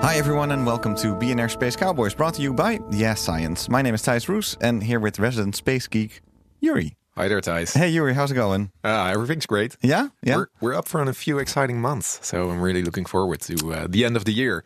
Hi, everyone, and welcome to BNR Space Cowboys, brought to you by Yes Science. My name is Thijs Roos, and here with resident space geek Yuri. Hi there, Thijs. Hey, Yuri, how's it going? Uh, everything's great. Yeah, yeah. We're, we're up for a few exciting months, so I'm really looking forward to uh, the end of the year.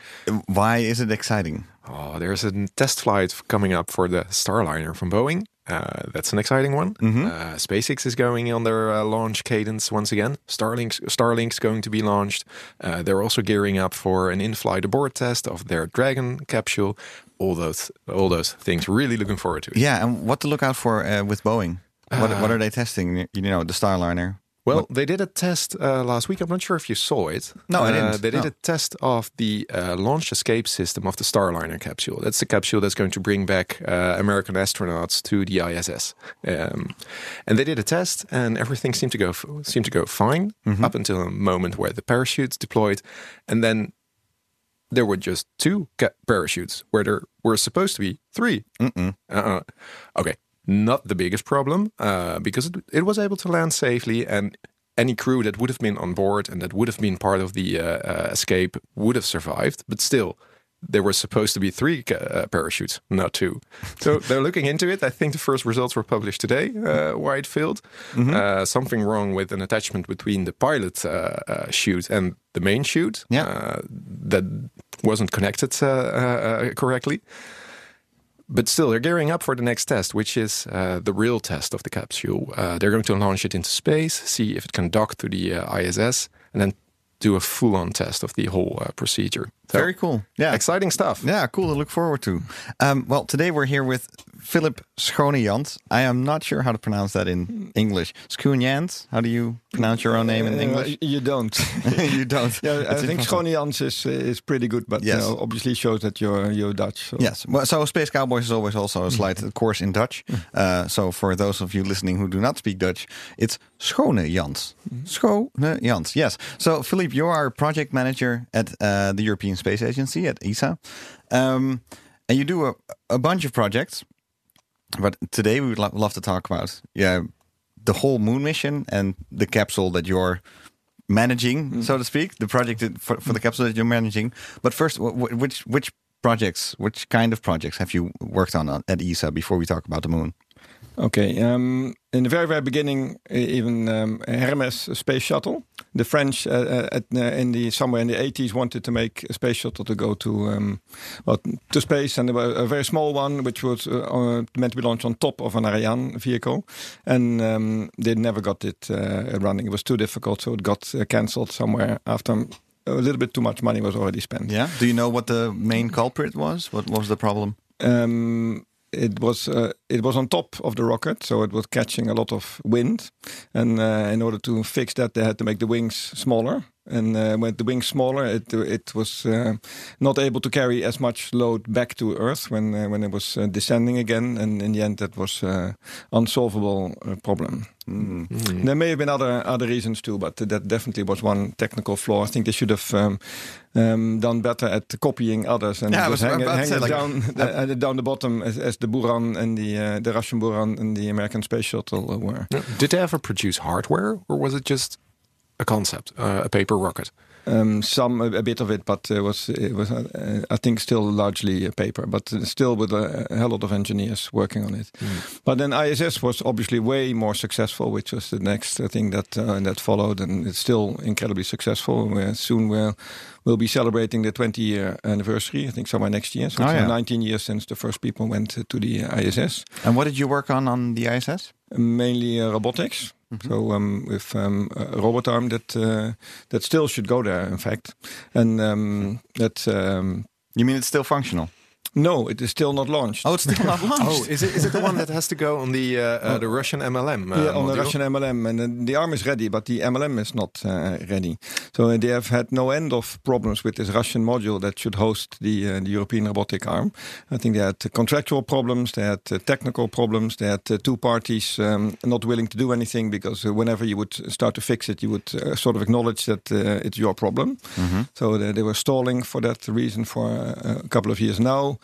Why is it exciting? Oh, there's a test flight coming up for the Starliner from Boeing. Uh, that's an exciting one. Uh, SpaceX is going on their uh, launch cadence once again. Starlink's, Starlink's going to be launched. Uh, they're also gearing up for an in-flight abort test of their Dragon capsule. All those, all those things. Really looking forward to it. Yeah, and what to look out for uh, with Boeing? What, what are they testing? You know, the Starliner. Well, they did a test uh, last week. I'm not sure if you saw it. No, I Uh, didn't. They did No. a test of the uh, launch escape system of the Starliner capsule. That's the capsule that's going to bring back uh, American astronauts to the ISS. Um, and they did a test, and everything seemed to go f- seemed to go fine Mm-hmm. up until a moment where the parachutes deployed, and then there were just two ca- parachutes where there were supposed to be 3 Mm-mm. uh-uh. Okay, not the biggest problem uh, because it, it was able to land safely, and any crew that would have been on board and that would have been part of the uh, uh, escape would have survived. But still, there were supposed to be three uh, parachutes, not two. So they're looking into it. I think the first results were published today. Uh, why it failed? Uh, something wrong with an attachment between the pilot uh, uh, chute and the main chute. Yeah. uh, that wasn't connected uh, uh, uh, correctly. But still, they're gearing up for the next test, which is uh, the real test of the capsule. Uh, they're going to launch it into space, see if it can dock to the uh, ISS, and then do a full-on test of the whole uh, procedure. So, Very cool. Yeah. exciting stuff. Yeah, cool to look forward to. Um, well, today we're here with Philip Schoonejans. I am not sure how to pronounce that in English. Schoenjans? How do you pronounce your own name in Uh, English? you don't. you don't. yeah, I think impossible. Schonians is is pretty good, but Yes. you know, obviously shows that you're you're Dutch. So. Yes. Well, so Space Cowboys is always also a slight course in Dutch. Uh, so for those of you listening who do not speak Dutch, it's Schone Jans. Schone Jans. Yes. So Philippe, you are project manager at uh, the European Space Agency at ESA, um, and you do a, a bunch of projects. But today we would lo- love to talk about yeah the whole moon mission and the capsule that you're managing, so to speak, the project for, for the capsule that you're managing. But first, wh- wh- which which projects, which kind of projects have you worked on uh, at ESA before we talk about the moon? Okay. Um, in the very very beginning, even um, Hermes space shuttle. The French uh, uh, at, uh, in the somewhere in the 80s wanted to make a space shuttle to go to um, well, to space, and there was a very small one which was uh, uh, meant to be launched on top of an Ariane vehicle, and um, they never got it uh, running. It was too difficult, so it got uh, cancelled somewhere after a little bit too much money was already spent. Yeah. Do you know what the main culprit was? What was the problem? um, it was uh, it was on top of the rocket, so it was catching a lot of wind. And uh, in order to fix that, they had to make the wings smaller. And uh, with the wings smaller, it it was uh, not able to carry as much load back to Earth when uh, when it was uh, descending again. And in the end, that was uh, unsolvable uh, problem. There may have been other other reasons too, but that definitely was one technical flaw. I think they should have um, um, done better at copying others and Yeah, I just was hang, it- hang it like, down the, uh, down the bottom as, as the Buran and the uh, the Russian Buran and the American space shuttle uh, were. Did they ever produce hardware, or was it just a concept, uh, a paper rocket? Um, some a, a bit of it, but it was it was uh, I think still largely a paper, but still with a, a hell lot of engineers working on it. But then ISS was obviously way more successful, which was the next thing that uh, that followed, and it's still incredibly successful. We're, soon we'll we'll be celebrating the 20 year anniversary. I think somewhere next year. So Oh, it's yeah. 19 years since the first people went to the ISS. And what did you work on on the ISS? mainly uh, robotics. So um, with um, a robot arm that uh, that still should go there, in fact, and um, that um, You mean it's still functional? No, it is still not launched. Oh, it's still not launched. Oh, is it is it the one that has to go on the uh, uh, the Russian MLM? Uh, yeah, on the? Russian MLM, and uh, the ARM is ready, but the MLM is not uh, ready. So uh, they have had no end of problems with this Russian module that should host the uh, the European robotic arm. I think they had uh, contractual problems, they had uh, technical problems, they had uh, two parties um, not willing to do anything because uh, whenever you would start to fix it, you would uh, sort of acknowledge that uh, it's your problem. So they, they were stalling for that reason for uh, a couple of years now.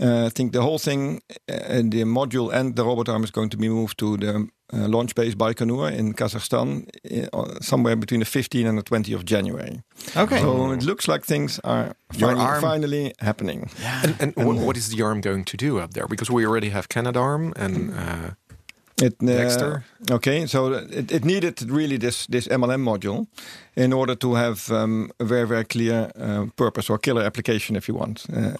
Uh, I think the whole thing, uh, the module and the robot arm is going to be moved to the uh, launch base Baikonur in Kazakhstan uh, somewhere between the 15th and the 20th of January. Okay. So it looks like things are finally, arm- finally happening. And, and what, what is the arm going to do up there? Because we already have Canadarm and uh, It, uh, Dextre? Okay, so it, it needed really this this MLM module in order to have um, a very very clear uh, purpose or killer application, if you want. Uh,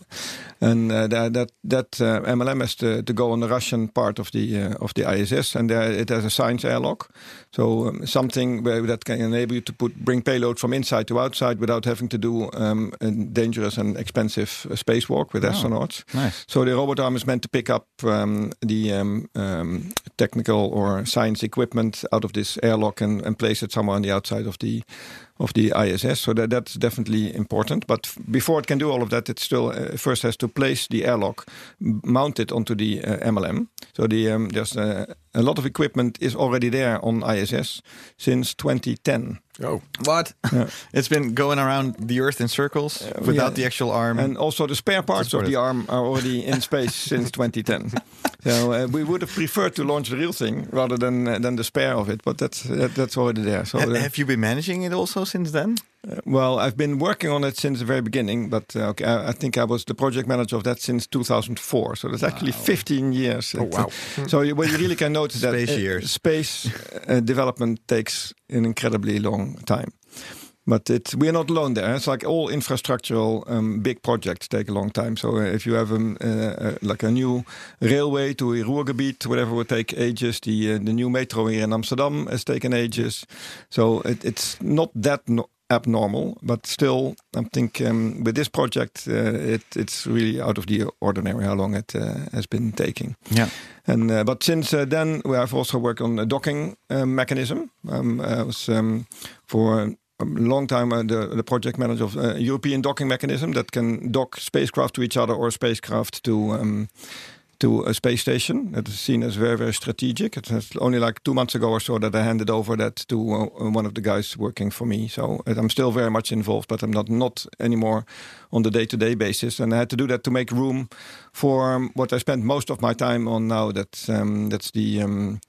and uh, that that, that uh, MLM has to, to go on the Russian part of the uh, of the ISS, and there it has a science airlock, so um, something where that can enable you to put bring payload from inside to outside without having to do um, a dangerous and expensive uh, spacewalk with astronauts. nice. So the robot arm is meant to pick up um, the um, um, technical or science equipment out of this airlock and, and place it somewhere on the outside of the of the ISS. So that that's definitely important. But before it can do all of that, it still uh, first has to place the airlock, mounted onto the uh, MLM. So the um, there's uh, a lot of equipment is already there on ISS since 2010. Oh, What? it's been going around the Earth in circles without yeah. the actual arm. And also the spare parts of the arm are already in space since 2010. So uh, we would have preferred to launch the real thing rather than uh, than the spare of it, but that's that, that's already there. So uh, have you been managing it also since then? Well, I've been working on it since the very beginning, but uh, okay, I, I think I was the project manager of that since 2004. So that's actually 15 years. Oh, wow. So you, well, you really can notice that Space uh, years. space uh, development takes an incredibly long time. But it, we are not alone there. It's like all infrastructural um, big projects take a long time. So uh, if you have um, uh, uh, like a new railway to Ruhrgebiet, whatever would take ages. The uh, the new metro here in Amsterdam has taken ages. So it, it's not that no- abnormal, but still, I think um, with this project, uh, it, it's really out of the ordinary how long it uh, has been taking. Yeah. And uh, but since uh, then, we have also worked on a docking uh, mechanism. Um, I was um, for a long time uh, the, the project manager of a European docking mechanism that can dock spacecraft to each other or spacecraft to. Um, to a space station that is seen as very, very strategic. It's only like two months ago or so that I handed over that to uh, one of the guys working for me. So uh, I'm still very much involved, but I'm not not anymore on the day-to-day basis. And I had to do that to make room for um, what I spent most of my time on now. That um, that's the um,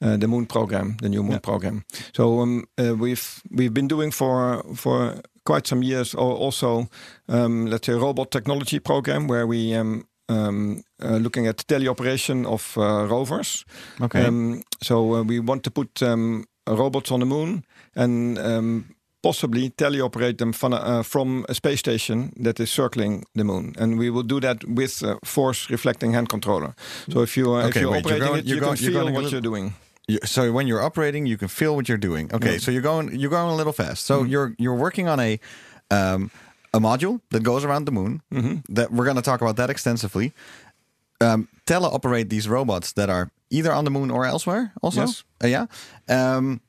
uh, the Moon program, the new Moon program. So um, uh, we've we've been doing for for quite some years also um, let's say robot technology program where we um, um, uh, looking at teleoperation of uh, rovers. Okay. Um, so uh, we want to put um, robots on the moon and um, possibly teleoperate them from, uh, from a space station that is circling the moon, and we will do that with uh, force reflecting hand controller. So if you uh, if Okay, you're wait, you're operating going- it, you're you going- can you're feel what you're doing. So when you're operating, you can feel what you're doing. Okay, so you're going you're going a little fast. So you're you're working on a um, a module that goes around the moon. That we're going to talk about that extensively. Um, teleoperate these robots that are either on the moon or elsewhere. Also, Yes. Uh, yeah. Um,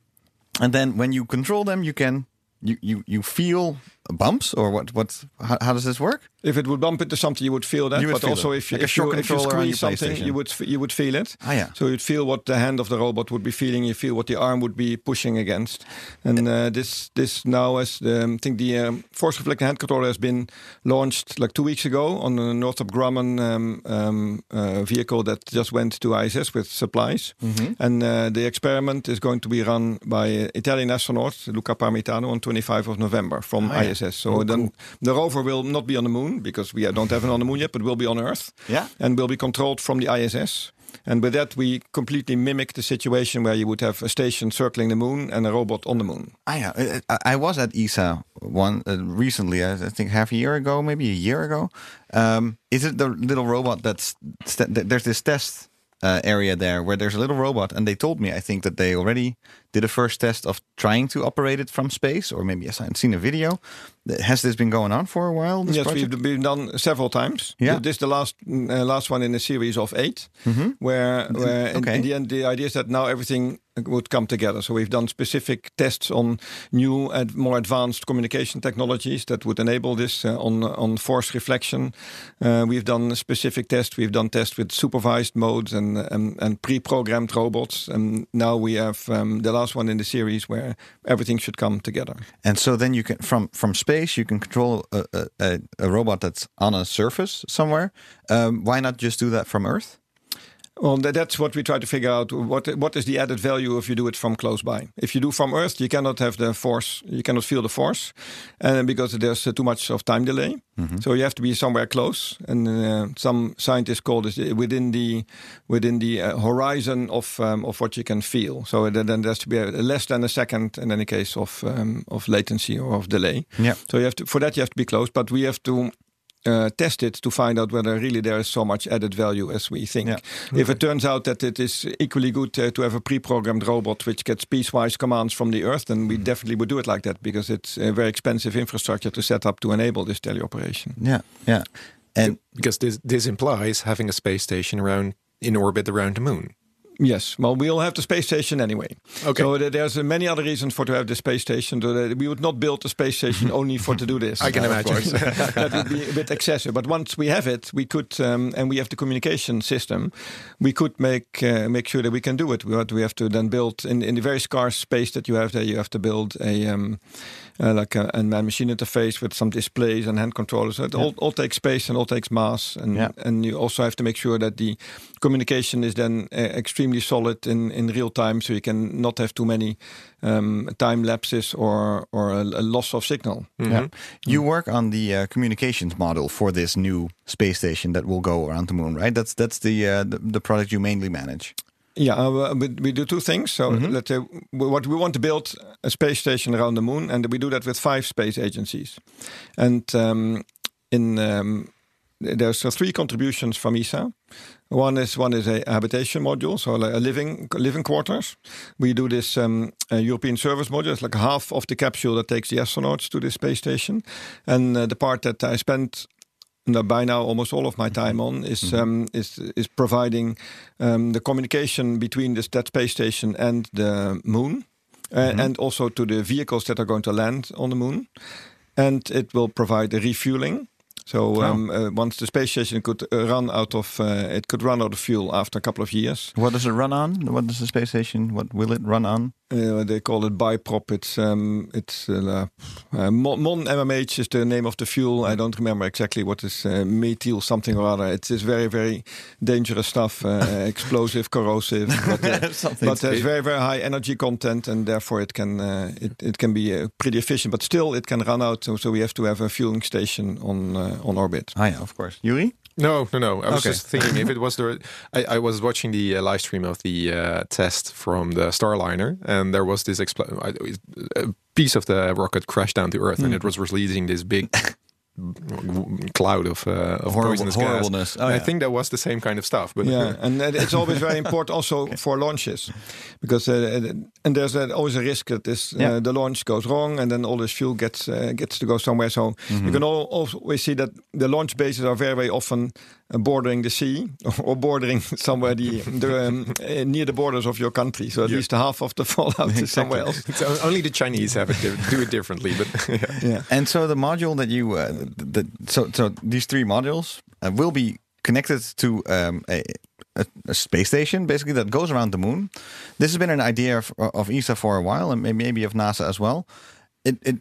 and then when you control them, you can you you you feel bumps or what? What? How, how does this work? If it would bump into something, you would feel that. You would but feel also, it. if you Like a if you, if you squeeze something, you would you would feel it. Ah, yeah. So you'd feel what the hand of the robot would be feeling. You feel what the arm would be pushing against. And uh, this this now as the, I think the um, force reflecting hand controller has been launched like two weeks ago on the Northrop Grumman um, um, uh, vehicle that just went to ISS with supplies. Mm-hmm. And uh, the experiment is going to be run by uh, Italian astronaut Luca Parmitano on 25 of November from Oh, yeah. ISS. So then the rover will not be on the moon because we don't have it on the moon yet, but will be on Earth. Yeah. And will be controlled from the ISS. And with that, we completely mimic the situation where you would have a station circling the moon and a robot on the moon. Ah. I- I, I was at ESA one uh, recently. I think half a year ago, maybe a year ago. Um, is it the little robot that's th- there's this test uh, area there where there's a little robot, and they told me I think that they already did a first test of trying to operate it from space, or maybe yes, I've seen a video. Has this been going on for a while? This yes, project? we've been done several times. Yeah. this is the last uh, last one in a series of 8 where where in, in the end the idea is that now everything would come together. So we've done specific tests on new and more advanced communication technologies that would enable this uh, on on force reflection. Uh, we've done specific tests. We've done tests with supervised modes and and, and pre-programmed robots. And now we have um, the last one in the series where everything should come together. And so then you can from from space you can control a, a, a, robot that's on a surface somewhere. Um, why not just do that from Earth? Well, that's what we try to figure out. What what is the added value if you do it from close by? If you do from Earth, you cannot have the force. You cannot feel the force, and because there's uh, too much of time delay. So you have to be somewhere close. And uh, some scientists call this within the within the uh, horizon of um, of what you can feel. So then then there's to be a, less than a second in any case of um, of latency or of delay. Yeah. So you have to for that you have to be close, but we have to uh, test it to find out whether really there is so much added value as we think. Yeah. If it turns out that it is equally good uh, to have a pre-programmed robot which gets piecewise commands from the Earth, then we definitely would do it like that because it's a very expensive infrastructure to set up to enable this teleoperation. Yeah, yeah. And because this this implies having a space station around in orbit around the moon. Yes, well, we'll have the space station anyway. Okay. So there's uh, many other reasons for to have the space station. So we would not build the space station only for to do this. I can uh, imagine. that would be a bit excessive. But once we have it, we could, um, and we have the communication system, we could make uh, make sure that we can do it. What we have to then build in, in the very scarce space that you have there, you have to build a um, uh, like a, a man-machine interface with some displays and hand controllers. So it all, all takes space and all takes mass, and Yeah. and you also have to make sure that the communication is then uh, extremely solid in, in real time, so you can not have too many um, time lapses or or a, a loss of signal. yeah. you work on the uh, communications model for this new space station that will go around the moon, right? That's that's the uh, the, the product you mainly manage. Yeah, uh, we, we do two things. So let's say w- what we want to build a space station around the moon, and we do that with five space agencies. And um, in um, there's uh, three contributions from ESA. One is one is a habitation module, so like a living living quarters. We do this um, uh, European service module. It's like half of the capsule that takes the astronauts to the space station, and uh, the part that I spent by now almost all of my time on is um, is is providing um, the communication between this, that space station and the moon, uh, and also to the vehicles that are going to land on the moon, and it will provide the refueling. So um, uh, once the space station could uh, run out of uh, it could run out of fuel after a couple of years. What does it run on? What does the space station? What will it run on? Uh, they call it biprop. It's um, it's uh, uh, Mon Mon MMH is the name of the fuel. I don't remember exactly what is uh, methyl something or other. It is very very dangerous stuff, uh, explosive, corrosive, but, uh, but has very very high energy content, and therefore it can uh, it it can be uh, pretty efficient. But still, it can run out. So, so we have to have a fueling station on uh, on orbit. Ah, yeah, of course. Yuri? No, no, no. I was Okay. just thinking if it was the. I, I was watching the uh, live stream of the uh, test from the Starliner, and there was this expl- piece of the rocket crashed down to Earth, and it was releasing this big cloud of, uh, of Horrible- poisonous gas. horribleness. Oh, I think that was the same kind of stuff. But Yeah, and uh, it's always very important also for launches, because uh, and there's uh, always a risk that this uh, the launch goes wrong, and then all this fuel gets uh, gets to go somewhere. So you can always see that the launch bases are very very often uh, bordering the sea or bordering somewhere the, the um, uh, near the borders of your country. So at least half of the fallout is somewhere else. It's o- only the Chinese have it do it differently. But yeah. Yeah. And so the module that you, uh, the, so so these three modules uh, will be connected to um, a, a, a space station, basically that goes around the moon. This has been an idea of, of ESA for a while, and maybe of NASA as well. It it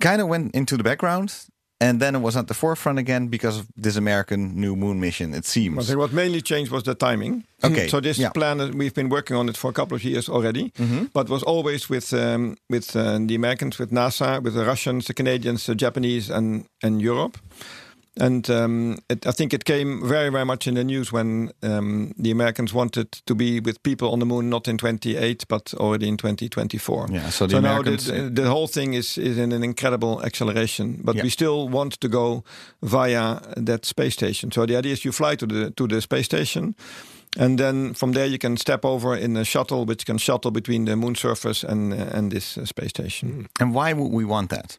kind of went into the background, and then it was at the forefront again because of this American new moon mission. It I seems. think what mainly changed was the timing. Okay, So this yeah. plan, uh, we've been working on it for a couple of years already, but was always with um, with uh, the Americans, with NASA, with the Russians, the Canadians, the Japanese, and and Europe. And um, it, I think it came very, very much in the news when um, the Americans wanted to be with people on the moon, not in 28, but already in 2024. Yeah, so the now Americans- the, the whole thing is, is in an incredible acceleration, but Yeah. we still want to go via that space station. So the idea is you fly to the to the space station, and then from there you can step over in a shuttle, which can shuttle between the moon surface and uh, and this uh, space station. And why would we want that?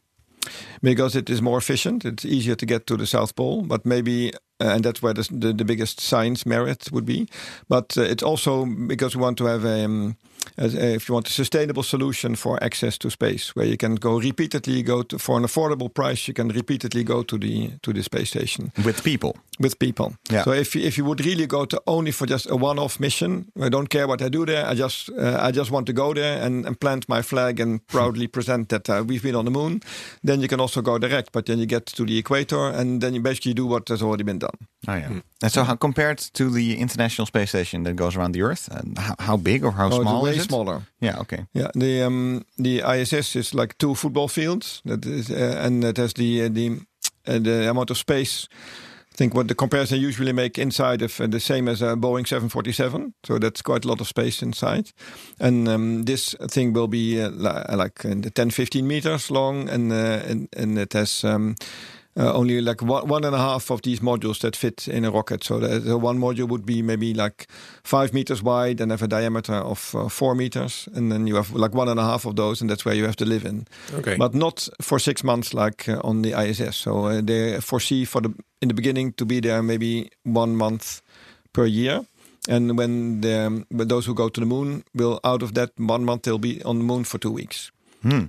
Because it is more efficient. It's easier to get to the South Pole, but maybe, uh, and that's where the, the, the biggest science merit would be. But uh, it's also because we want to have a, um, as, if you want a sustainable solution for access to space, where you can go repeatedly go to for an affordable price, you can repeatedly go to the to the space station With people. with people. Yeah. So if you- if you would really go to only for just a one-off mission, I don't care what I do there. I just uh, I just want to go there and, and plant my flag and proudly present that uh, we've been on the moon. Then you can also go direct, but then you get to the equator and then you basically do what has already been done. Oh yeah. And so, how, compared to the International Space Station that goes around the Earth, and how, how big or how Oh, small way is it? smaller. Yeah. Okay. Yeah, the um, the ISS is like two football fields. That is, uh, and it has the uh, the uh, the amount of space. I think what the comparison I usually make inside of uh, the same as a Boeing 747. So that's quite a lot of space inside. And um, this thing will be uh, like uh, 10, 15 meters long, and uh, and, and it has. Um, uh, only like one, one and a half of these modules that fit in a rocket. So the, the one module would be maybe like five meters wide and have a diameter of uh, four meters, and then you have like one and a half of those, and that's where you have to live in. Okay. But not for six months like uh, on the ISS. So uh, they foresee for the in the beginning to be there maybe one month per year. And when the when those who go to the moon will out of that one month they'll be on the moon for two weeks.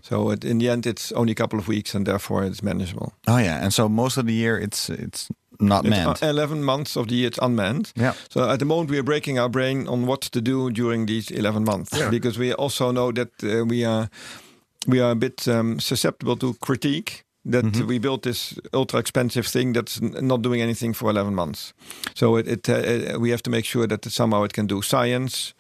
So it, in the end, it's only a couple of weeks, and therefore it's manageable. Oh yeah. And so most of the year it's it's not It's manned. 11 months of the year it's unmanned. Yeah. So at the moment we are breaking our brain on what to do during these 11 months because we also know that uh, we are we are a bit um, susceptible to critique that Mm-hmm. we built this ultra expensive thing that's n- not doing anything for 11 months. So it, it uh, we have to make sure that somehow it can do science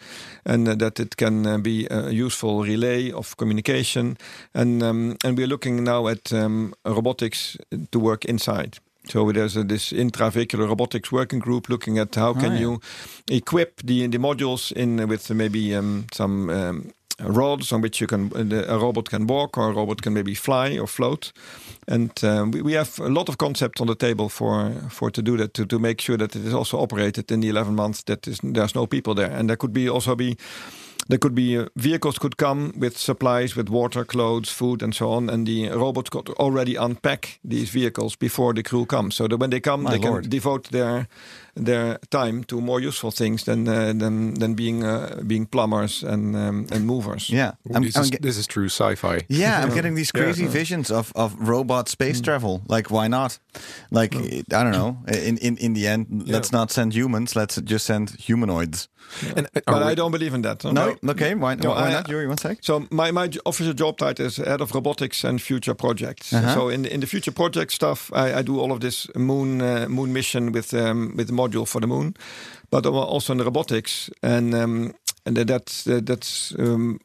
and uh, that it can uh, be a useful relay of communication and um, and we're looking now at um, robotics to work inside. So there's a, this intravehicular robotics working group looking at how can yeah. you equip the the modules in with maybe um, some um, rods on which you can a robot can walk or a robot can maybe fly or float. And um, we, we have a lot of concepts on the table for for to do that to, to make sure that it is also operated in the 11 months that is, there's no people there and there could be also be there could be uh, vehicles could come with supplies with water clothes food and so on and the robots could already unpack these vehicles before the crew comes so that when they come My they lord. can devote their their time to more useful things than uh, than than being uh, being plumbers and um, and movers yeah. Ooh, I'm, this, I'm is, this is true sci-fi. yeah, I'm getting these crazy visions of, of robot space Hmm. travel. Like, why not? Like, I don't know. In in in the end, let's not send humans. Let's just send humanoids. And, uh, but are I don't believe in that huh? No, okay. Why, No, why I- not? Yuri, one sec. So my, my official job title is head of robotics and future projects. Uh-huh. So in in the future project stuff, I, I do all of this moon uh, moon mission with um, with the module for the moon, but also in the robotics and um, and that- that's that's. Um,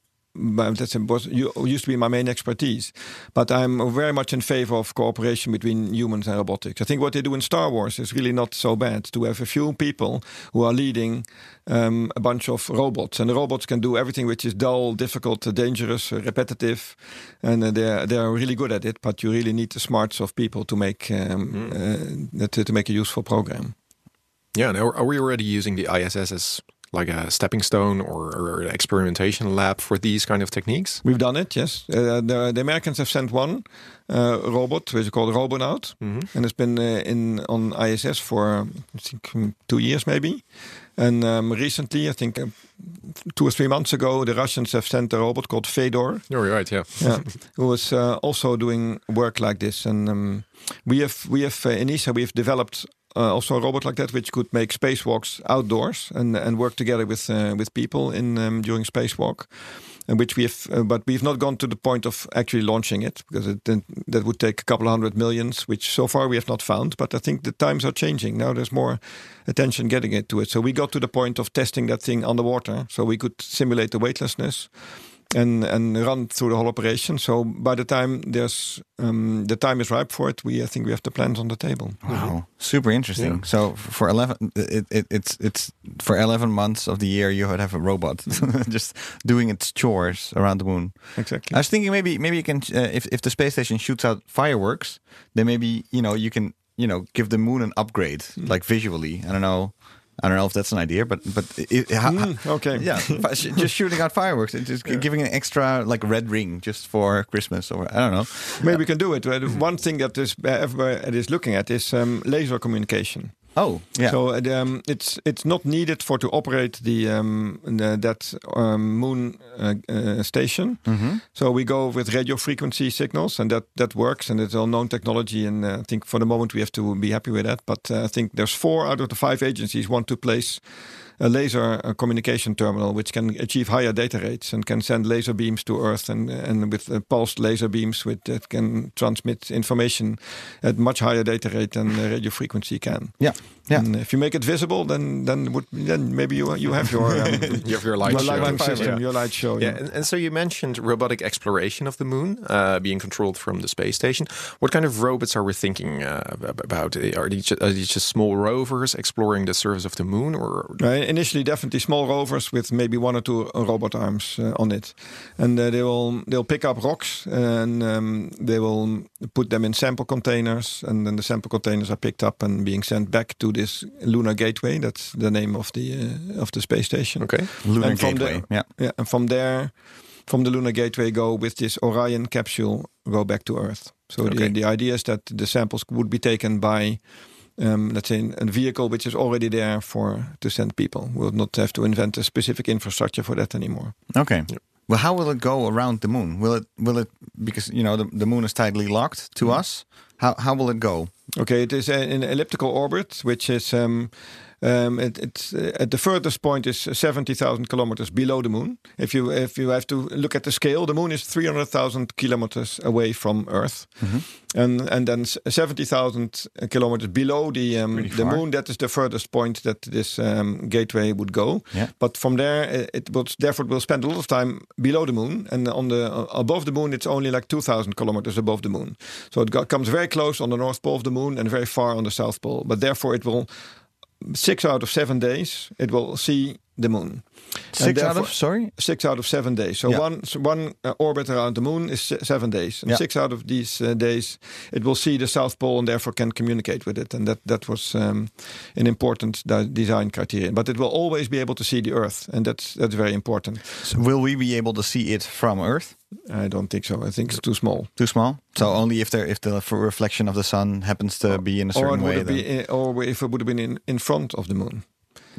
that's was used to be my main expertise, but I'm very much in favor of cooperation between humans and robotics. I think what they do in Star Wars is really not so bad. To have a few people who are leading um, a bunch of robots, and the robots can do everything which is dull, difficult, dangerous, repetitive, and they're they're really good at it. But you really need the smarts of people to make um, uh, to, to make a useful program. Yeah, and are, are we already using the ISS as like a stepping stone or, or an experimentation lab for these kind of techniques? We've done it, yes. Uh, the, the Americans have sent one uh, robot, which is called Robonaut, and it's been uh, in on ISS for I think um, two years maybe. And um, recently, I think uh, two or three months ago, the Russians have sent a robot called Fedor, You're right, yeah. yeah, who was uh, also doing work like this. And um, we have we have uh, in ESA we have developed uh, also a robot like that, which could make spacewalks outdoors and and work together with uh, with people in um, during spacewalk. And which we have, uh, but we've not gone to the point of actually launching it because it, that would take a couple of hundred millions, which so far we have not found. But I think the times are changing now. There's more attention getting it to it. So we got to the point of testing that thing underwater, so we could simulate the weightlessness and and run through the whole operation. So by the time there's um, the time is ripe for it, we I think we have the plans on the table. Wow, super interesting. So for eleven, it, it, it's it's for eleven months of the year you would have a robot just doing its chores around the moon. Exactly. I was thinking maybe maybe you can uh, if if the space station shoots out fireworks, then maybe you know you can you know give the moon an upgrade like visually. I don't know. I don't know if that's an idea, but but it, how, Mm, okay. yeah, just shooting out fireworks, and just giving an extra like red ring just for Christmas, or I don't know. Maybe we can do it. Uh, One thing that is uh, everybody is looking at is um, laser communication. Oh, yeah. So um, it's it's not needed for to operate the, um, the that um, moon uh, uh, station. Mm-hmm. So we go with radio frequency signals, and that that works, and it's all known technology. And uh, I think for the moment we have to be happy with that. But uh, I think there's four out of the five agencies want to place a laser uh, communication terminal which can achieve higher data rates and can send laser beams to Earth and and with uh, pulsed laser beams with that can transmit information at much higher data rate than uh, radio frequency can. yeah, yeah. And if you make it visible, then then would then maybe you you have your um, You have your light your show. lighting system, Yeah. your light show. Yeah, and, and so you mentioned robotic exploration of the moon uh, being controlled from the space station. What kind of robots are we thinking uh, about? Are these, ju- are these just small rovers exploring the surface of the moon, or Uh, initially, definitely small rovers with maybe one or two uh, robot arms uh, on it, and uh, they will they'll pick up rocks and um, they will put them in sample containers, and then the sample containers are picked up and being sent back to this lunar gateway. That's the name of the uh, of the space station. okay? Lunar And from Gateway. there- yeah. Yeah, and from there, from the lunar gateway, go with this Orion capsule, go back to Earth. So Okay. the, the idea is that the samples would be taken by, um, let's say, a vehicle which is already there for to send people. We'll not have to invent a specific infrastructure for that anymore. Okay. Well, how will it go around the moon? Will it will it because you know the, the moon is tightly locked to us? How how will it go? Okay, it is a- an elliptical orbit, which is um, um, it, it's uh, at the furthest point is seventy thousand kilometers below the moon. If you if you have to look at the scale, the moon is three hundred thousand kilometers away from Earth, and and then seventy thousand kilometers below the um, the moon. That is the furthest point that this um, gateway would go. Yeah. But from there, it, it will therefore it will spend a lot of time below the moon, and on the uh, above the moon, it's only like two thousand kilometers above the moon. So it got, comes very close on the north pole of the moon and very far on the south pole. But therefore, it will six out of seven days it will see the moon. Six out of sorry. Six out of seven days. So Yeah. one one uh, orbit around the moon is seven days, and Yeah. six out of these uh, days it will see the south pole and therefore can communicate with it. And that that was um, an important de- design criterion. But it will always be able to see the Earth, and that's that's very important. So will we be able to see it from Earth? I don't think so. I think it's too small. Too small. So only if there if the reflection of the sun happens to be in a Or certain it way. be, or if it would have been in, in front of the moon.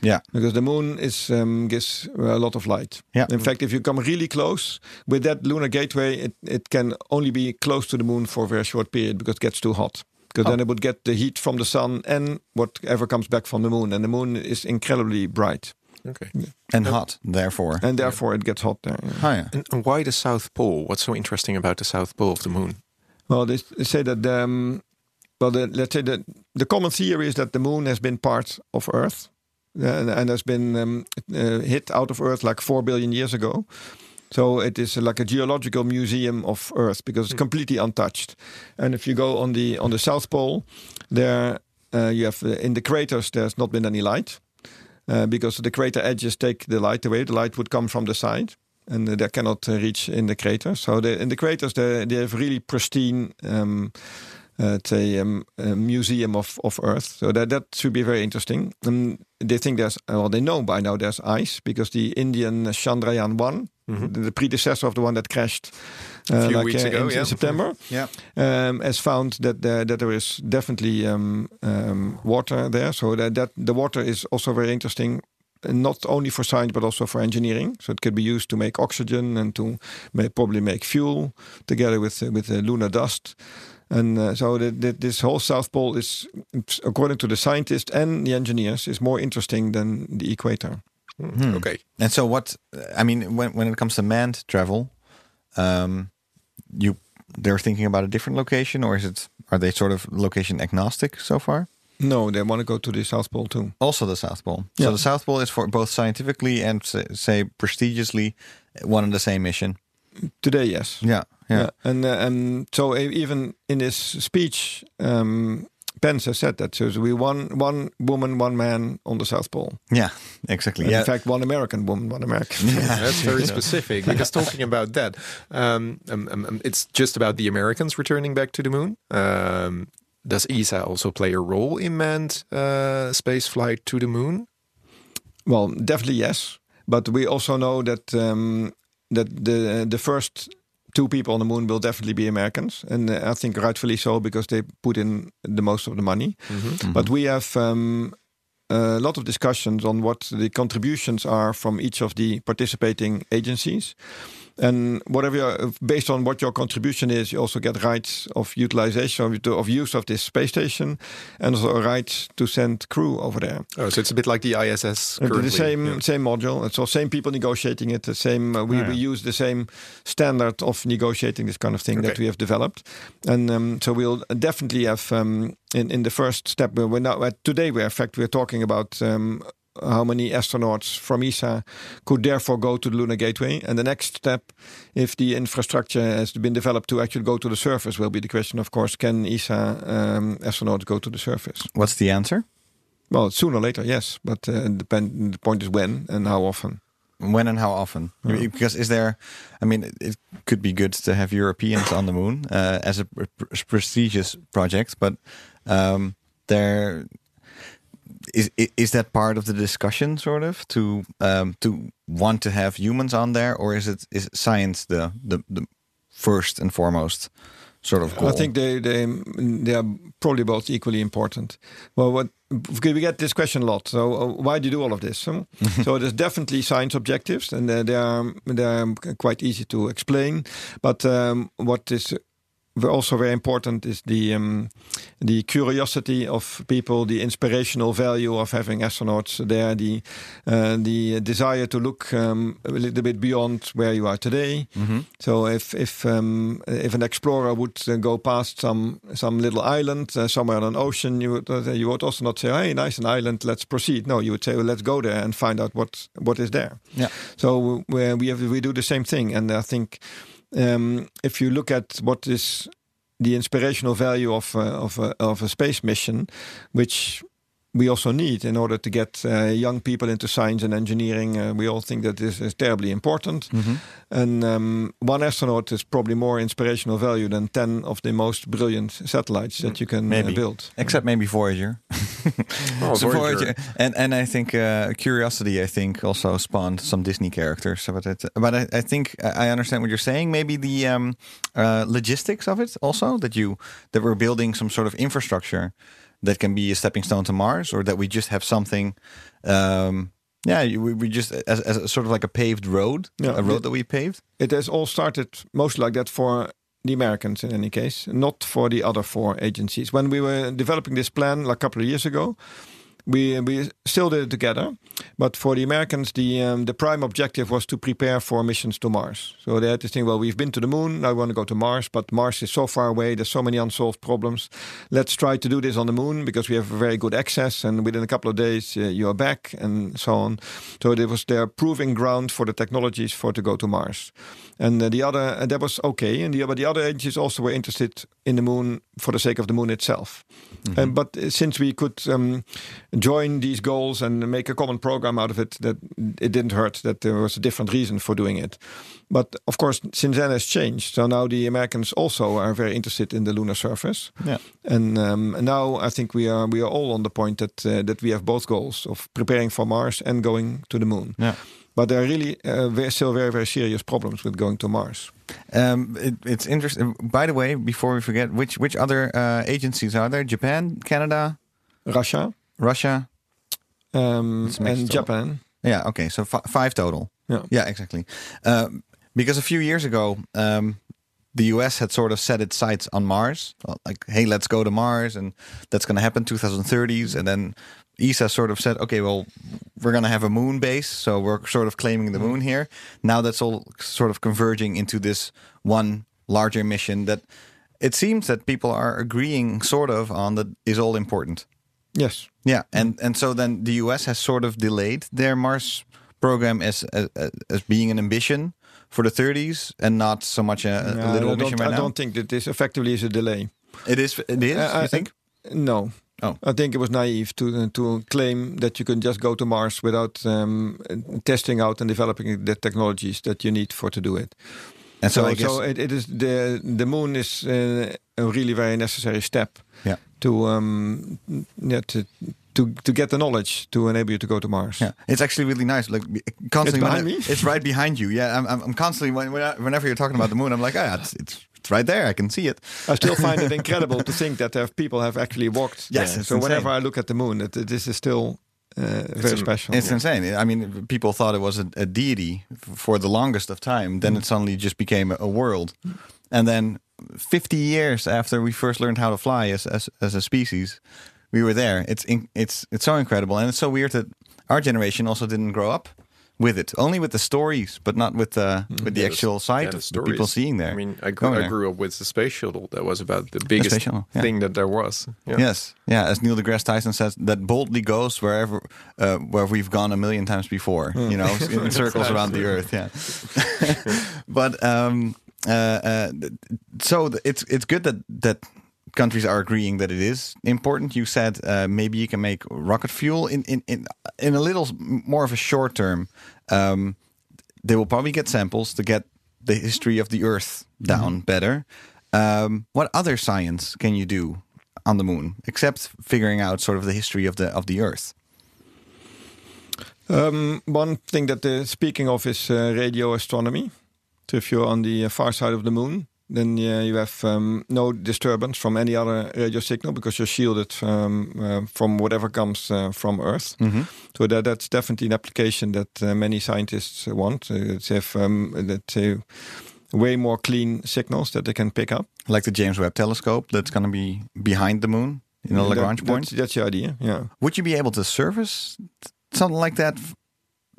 Yeah. because the moon is um, gives a lot of light. Yeah. In fact, if you come really close with that lunar gateway, it, it can only be close to the moon for a very short period because it gets too hot. Because then it would get the heat from the sun and whatever comes back from the moon, and the moon is incredibly bright, Okay. And hot, therefore. and therefore it gets hot there. oh yeah. And, and why the South Pole? What's so interesting about the South Pole of the moon? Well, they, they say that um, well, the, let's say that the common theory is that the moon has been part of Earth and has been um, uh, hit out of Earth like four billion years ago. So it is like a geological museum of Earth because it's completely untouched. And if you go on the on the South Pole, there uh, you have uh, in the craters there's not been any light uh, because the crater edges take the light away. The light would come from the side. And uh, they cannot uh, reach in the craters. So the, in the craters, they, they have really pristine um, uh, it's a, um, a museum of, of Earth. So that, that should be very interesting. Um, they think there's, well, they know by now there's ice because the Indian Chandrayaan 1, the, the predecessor of the one that crashed uh, few like, weeks uh, ago, in, yeah. in September, Yeah. um, has found that there, that there is definitely um, um, water there. So that, that the water is also very interesting. uh, Not only for science but also for engineering, so it could be used to make oxygen and to may, probably make fuel together with uh, with uh, lunar dust. And uh, so the, the, this whole South Pole is, according to the scientists and the engineers, is more interesting than the equator. Hmm. Okay. And so what? I mean, when when it comes to manned travel, um, you they're thinking about a different location, or is it? Are they sort of location agnostic so far? No, they want to go to the South Pole too. Also, the South Pole. Yeah. So the South Pole is for both scientifically and say, say prestigiously one and the same mission. Today, yes. Yeah, yeah. Yeah, and uh, and so e- even in his speech, um, Pence has said that. So we one one woman, one man on the South Pole. Yeah, exactly. And yeah. In fact, one American woman, one American. Yeah. That's very specific because talking about that, um, um, um, um, it's just about the Americans returning back to the moon. Um, does ESA also play a role in manned uh, space flight to the moon? Well, definitely yes, but we also know that um, that the the first two people on the moon will definitely be Americans, and uh, I think rightfully so because they put in the most of the money. But we have um, a lot of discussions on what the contributions are from each of the participating agencies. And whatever, your- based on what your contribution is, you also get rights of utilization of, of use of this space station, and also rights to send crew over there. Oh, so it's a bit like the ISS. Uh, Currently. The same Yeah. same module. It's all same people negotiating it. The same. Uh, we, Oh, we use the same standard of negotiating this kind of thing that we have developed, and um, so we'll definitely have um, in in the first step. We're we're now at today. We're in fact we're talking about. Um, how many astronauts from ESA could therefore go to the Lunar Gateway? And the next step, if the infrastructure has been developed to actually go to the surface, will be the question, of course, can ESA um, astronauts go to the surface? What's the answer? Well, sooner or later, yes, but uh, depend. The point is when and how often. When and how often? Because is there? I mean, it, it could be good to have Europeans on the moon uh, as a pr- prestigious project, but um, there is is that part of the discussion, sort of, to um, to want to have humans on there, or is it is science the the, the first and foremost sort of goal? I think they they they are probably both equally important. Well, what we get this question a lot. So uh, why do you do all of this? huh? so there's definitely science objectives, and uh, they are they are quite easy to explain. But um, what is also very important is the um, the curiosity of people, the inspirational value of having astronauts there, the uh, the desire to look um, a little bit beyond where you are today. So if if um, if an explorer would uh, go past some some little island uh, somewhere on an ocean, you would uh, you would also not say, "Hey, nice an island, let's proceed." No, you would say, well, "Let's go there and find out what what is there." Yeah. So we we have we do the same thing, and I think um, if you look at what is the inspirational value of of a, of a space mission, which we also need in order to get uh, young people into science and engineering. Uh, we all think that this is terribly important. And um, one astronaut is probably more inspirational value than 10 of the most brilliant satellites that you can uh, build. Except maybe Voyager. Oh, So Voyager. and and I think uh, Curiosity, I think, also spawned some Disney characters. But it, but I, I think I understand what you're saying. Maybe the um, uh, logistics of it also that you that we're building some sort of infrastructure that can be a stepping stone to Mars, or that we just have something. Um, yeah, we, we just as, as a sort of like a paved road, Yeah. a road that we paved. It has all started mostly like that for the Americans in any case, not for the other four agencies. When we were developing this plan like a couple of years ago, we we still did it together, but for the Americans, the um, the prime objective was to prepare for missions to Mars. So they had this thing. Well, we've been to the moon. Now we want to go to Mars, but Mars is so far away. There's so many unsolved problems. Let's try to do this on the moon because we have very good access, and within a couple of days uh, you are back, and so on. So it was their proving ground for the technologies for to go to Mars. And uh, the other, and that was okay. And the, but the other agencies also were interested in the moon for the sake of the moon itself. And but uh, since we could um, join these goals and make a common program out of it, that it didn't hurt that there was a different reason for doing it. But of course, since then has changed. So now the Americans also are very interested in the lunar surface. Yeah. And, um, now I think we are we are all on the point that uh, that we have both goals of preparing for Mars and going to the moon. Yeah. But there are really uh, very, still very very serious problems with going to Mars. Um, it, it's interesting. By the way, before we forget, which which other uh, agencies are there? Japan, Canada, Russia Russia. um, and. Japan. Yeah. Okay. So fi- five total. Yeah. Yeah. Exactly. Um, because a few years ago, um, the U.S. had sort of set its sights on Mars. Like, hey, let's go to Mars, and that's going to happen 2030s. And then ESA sort of said, okay, well, we're going to have a moon base, so we're sort of claiming the mm-hmm. moon here. Now that's all sort of converging into this one larger mission that it seems that people are agreeing sort of on that is all important. Yes. Yeah, mm-hmm. and and so then the U.S. has sort of delayed their Mars program as as, as being an ambition for the 30s, and not so much a, a Yeah, little I mission don't, right I now. don't think that this effectively is a delay. It is. It is. Uh, you I think? No. Oh. I think it was naive to uh, to claim that you can just go to Mars without um, testing out and developing the technologies that you need for to do it. And so, So, I guess. so it, it is the the moon is uh, a really very necessary step yeah. to um, yeah, to to to get the knowledge to enable you to go to Mars. Yeah, it's actually really nice. Like constantly, It's behind me? it's right behind you. Yeah, I'm, I'm, constantly when, when whenever you're talking about the moon, I'm like, ah, it's, it's it's right there. I can see it. I still find it incredible to think that have people have actually walked. Yes, it's so whenever. I look at the moon, it, this is still uh, very am- special. It's insane. I mean, people thought it was a, a deity for the longest of time. Then it suddenly just became a, a world, and then 50 years after we first learned how to fly as as, as a species, we were there. It's in, it's it's so incredible, and it's so weird that our generation also didn't grow up with it. Only with the stories, but not with the with the Yeah, actual the- sight yeah, of the stories. people seeing there. I mean, I grew, I grew up with the space shuttle. That was about the biggest space shuttle, yeah. thing that there was. Yeah. Yes, yeah. As Neil deGrasse Tyson says, that boldly goes wherever uh, where we've gone a million times before. You know, in circles around the Earth. Yeah. but um, uh, uh, so it's it's good that that countries are agreeing that it is important. You said uh, maybe you can make rocket fuel in in in, in a little more of a short term. Um, they will probably get samples to get the history of the Earth down better. Um, what other science can you do on the moon except figuring out sort of the history of the of the Earth? Um, one thing that they're speaking of is uh, radio astronomy. So if you're on the uh, far side of the moon, then uh, you have um, no disturbance from any other radio signal because you're shielded um, uh, from whatever comes uh, from Earth. So that that's definitely an application that uh, many scientists want. Uh, to have um, that uh, way more clean signals that they can pick up. Like the James Webb Telescope that's going to be behind the moon in a That- Lagrange point. That's, that's the idea. Yeah. Would you be able to service something like that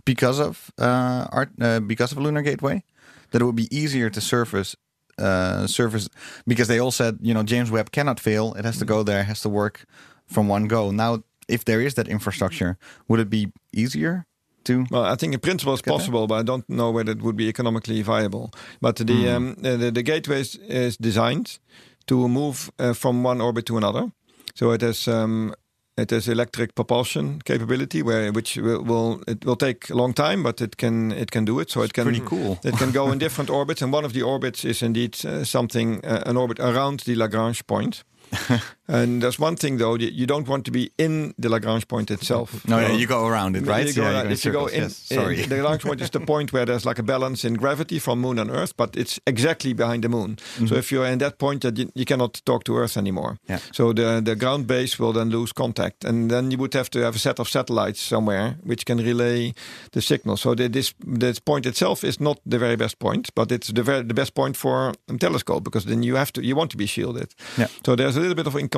because of uh, art uh, because of Lunar Gateway? That it would be easier to surface uh, surface because they all said you know James Webb cannot fail. It has to go there, has to work from one go. Now, if there is that infrastructure, would it be easier to? Well, I think in principle it's possible, but I don't know whether it would be economically viable. But the Hmm. um, the, the, the gateway is, is designed to move uh, from one orbit to another. So it has um, it has electric propulsion capability, where which will, will it will take a long time, but it can it can do it. So it can pretty cool. It can go in different orbits, and one of the orbits is indeed uh, something uh, an orbit around the Lagrange point. and there's one thing though, you don't want to be in the Lagrange point itself. No, yeah, you go around it, right? you go Yeah, around- go if you go in, yes. Sorry. in- the Lagrange point is the point where there's like a balance in gravity from Moon and Earth, but it's exactly behind the Moon. So mhm. if you're in that point, that you, you cannot talk to Earth anymore. Yeah. So the the ground base will then lose contact, and then you would have to have a set of satellites somewhere which can relay the signal. So the, this this point itself is not the very best point, but it's the very, the best point for a telescope because then you have to you want to be shielded. Yeah. So there's a little bit of incompatibility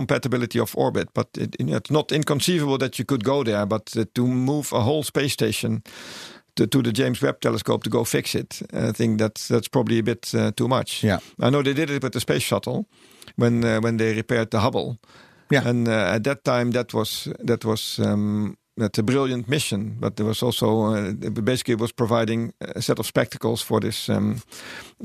of orbit, but it, it's not inconceivable that you could go there. But uh, to move a whole space station to, to the James Webb Telescope to go fix it, I think that's that's probably a bit uh, too much. Yeah. I know they did it with the space shuttle when uh, when they repaired the Hubble. Yeah. and uh, at that time that was that was. Um, that's a brilliant mission, but there was also uh, basically it was providing a set of spectacles for this um,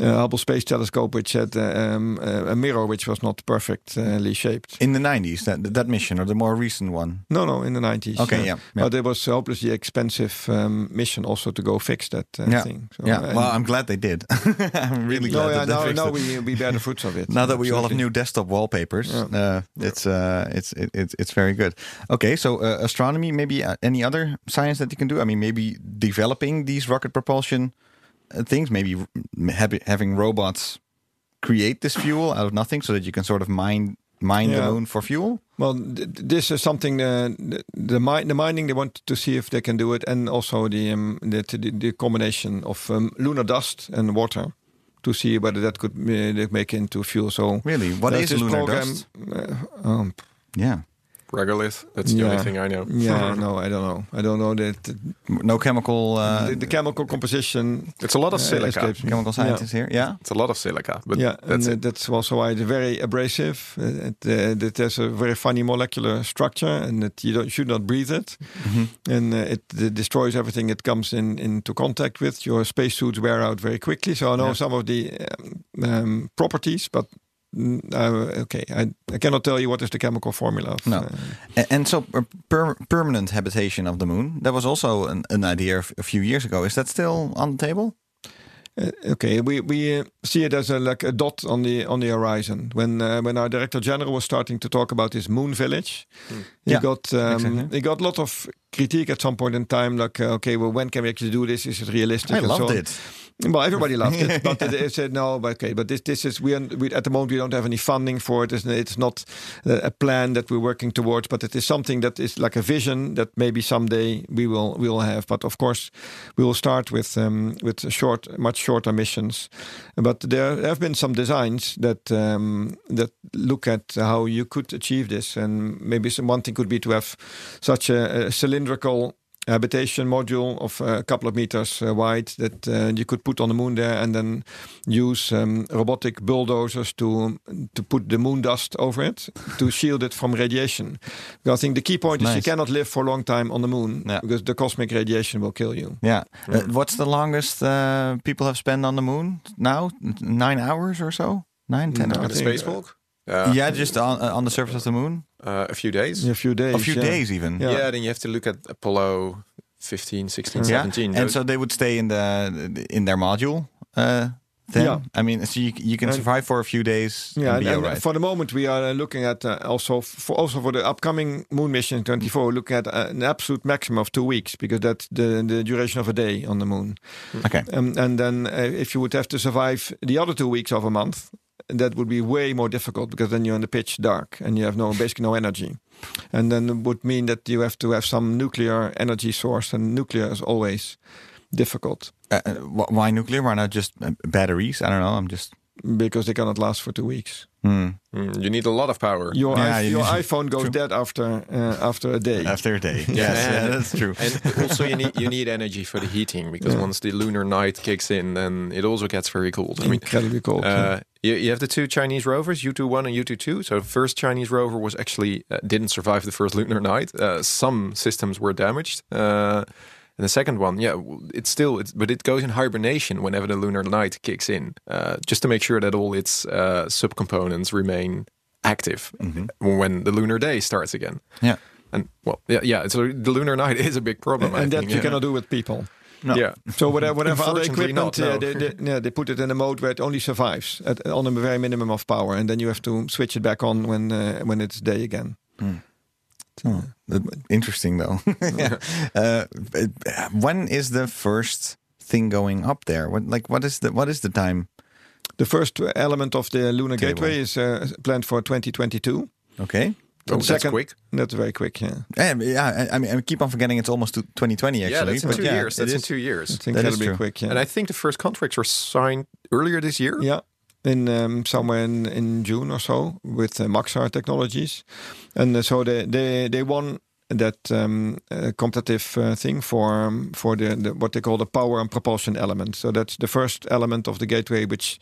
uh, Hubble Space Telescope, which had uh, um, uh, a mirror which was not perfectly shaped. In the 90s, that that mission or the more recent one? No, no, in the nineties. Okay, yeah, yeah. but it was hopelessly expensive um, mission also to go fix that uh, yeah, thing. So, yeah. well, I'm glad they did. I'm really glad no, yeah, that they now, fixed now it. we we bear the fruits of it. now that we all have new desktop wallpapers, Yeah. uh, it's uh, it's it, it's it's very good. Okay, so uh, astronomy, maybe uh, any other science that you can do? I mean, maybe developing these rocket propulsion uh, things, maybe having robots create this fuel out of nothing, so that you can sort of mine mine the moon for fuel. Well, th- th- this is something uh, the the, mi- the mining they want to see if they can do it, and also the um, the, the, the combination of um, lunar dust and water to see whether that could uh, make into fuel. So Really, what is lunar program, dust? Uh, um, Yeah, Regolith. That's the Yeah. only thing I know. yeah, no, I don't know. I don't know that no chemical uh, the, the chemical composition. It's a lot of uh, silica. escapes me. chemical scientists here. Yeah. It's a lot of silica, but yeah, that's and uh, that's also why it's very abrasive. Uh, it, uh, it has a very funny molecular structure, and that you don't, should not breathe it. And uh, it, uh, destroys everything it comes in into contact with. Your spacesuits wear out very quickly. So I know Yeah. some of the um, um, properties, but mm, uh, okay, I, I cannot tell you what is the chemical formula. Of, No. uh, A- And so, uh, per- permanent habitation of the moon. That was also an, an idea a few years ago. Is that still on the table? Uh, okay, we we uh, see it as a like a dot on the on the horizon. When uh, when our director general was starting to talk about this moon village, he Yeah, got um, exactly. he got a lot of critique at some point in time. Like, uh, okay, well, when can we actually do this? Is it realistic? I and loved on. it. Well, everybody loved it, but they said no. But okay, but this this is we, are, we at the moment we don't have any funding for it. It's, it's not uh, a plan that we're working towards, but it is something that is like a vision that maybe someday we will we will have. But of course, we will start with um, with short, much shorter missions. But there have been some designs that um, that look at how you could achieve this, and maybe some one thing could be to have such a, a cylindrical habitation module of a couple of meters uh, wide that uh, you could put on the moon there and then use um, robotic bulldozers to to put the moon dust over it to shield it from radiation. Because I think the key point is you cannot live for a long time on the moon Yeah. because the cosmic radiation will kill you. Yeah. Uh, what's the longest uh, people have spent on the moon now? Nine hours or so? Nine, ten No, hours? the think, spacewalk? Uh, yeah, just on, uh, on the surface of the moon? uh, a few days. A few days. A few yeah. days even. Yeah. Yeah. then you have to look at Apollo 15, 16, Yeah. 17. And so they would stay in the in their module. Uh, then Yeah. I mean, so you, you can And- survive for a few days. Yeah, and and, be and alright. for the moment we are uh, looking at uh, also for also for the upcoming moon mission 24, looking at uh, an absolute maximum of two weeks because that's the the duration of a day on the moon. okay. Um, and then uh, if you would have to survive the other two weeks of a month, that would be way more difficult because then you're in the pitch dark and you have no basically no energy. And then it would mean that you have to have some nuclear energy source, and nuclear is always difficult Uh, uh, why nuclear? Why not just uh, batteries? I don't know. I'm just. Because they cannot last for two weeks. Hmm. Mm, you need a lot of power. Your, Yeah, i- you your iPhone goes dead after uh, after a day. After a day. yes, yeah, that's true. and also you need you need energy for the heating because once the lunar night kicks in, then it also gets very cold. I mean, Incredibly cold. uh, you, you have the two Chinese rovers, Yutu 1 and Yutu 2. So the first Chinese rover was actually uh, didn't survive the first lunar night. Uh, some systems were damaged. Uh, and the second one, yeah, it's still, it's, but it goes in hibernation whenever the lunar night kicks in, uh, just to make sure that all its uh, subcomponents remain active when the lunar day starts again. Yeah. And well, yeah, yeah. So the lunar night is a big problem. I and that think, you yeah. cannot do with people. No. Yeah. So whatever, whatever other equipment, not, uh, they, they, yeah, they put it in a mode where it only survives at, on a very minimum of power, and then you have to switch it back on when uh, when it's day again. Oh, that- interesting though. yeah. uh, when is the first thing going up there? What like what is the what is the time? The first element of the lunar Cable. gateway is uh, planned for 2022. Okay. Oh, The that's quick. That's very quick. Yeah, Um, yeah, I, I mean, I keep on forgetting it's almost 2020 actually. yeah, that's in two yeah, years. it That's in two years. it's is incredibly true. quick. Yeah. And I think the first contracts were signed earlier this year. Yeah, in um, somewhere in, in June or so with uh, Maxar Technologies, and uh, so they they they won that um, uh, competitive uh, thing for um, for the, the what they call the power and propulsion element. So that's the first element of the gateway, which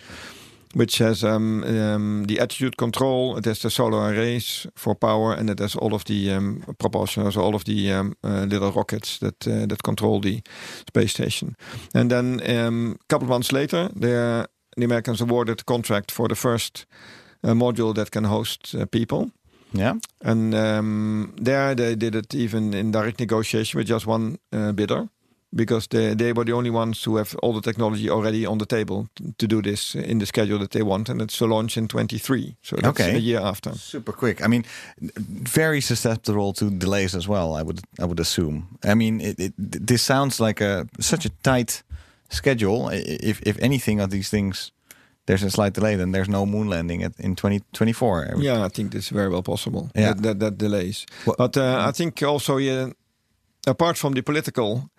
which has um, um, the attitude control, it has the solar arrays for power, and it has all of the um, propulsion, so all of the um, uh, little rockets that uh, that control the space station. And then um, a couple of months later, the the Americans awarded the contract for the first uh, module that can host uh, people. Yeah. And um, there they did it even in direct negotiation with just one uh, bidder because they, they were the only ones who have all the technology already on the table to do this in the schedule that they want. And it's to launch in 23. So that's Okay. a year after. Super quick. I mean, very susceptible to delays as well. I would I would assume. I mean, it, it, this sounds like a such a tight schedule. If if anything of these things, there's a slight delay, then there's no moon landing at, in 2024. Yeah, I think that's very well possible. Yeah. That, that, that delays. Well- but uh, I think also, yeah, apart from the political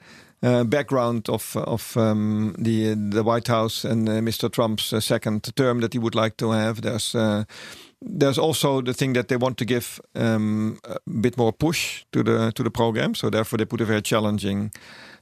uh, background of of um, the the White House and uh, Mr. Trump's uh, second term that he would like to have, there's uh, there's also the thing that they want to give um, a bit more push to the to the program. So therefore, they put a very challenging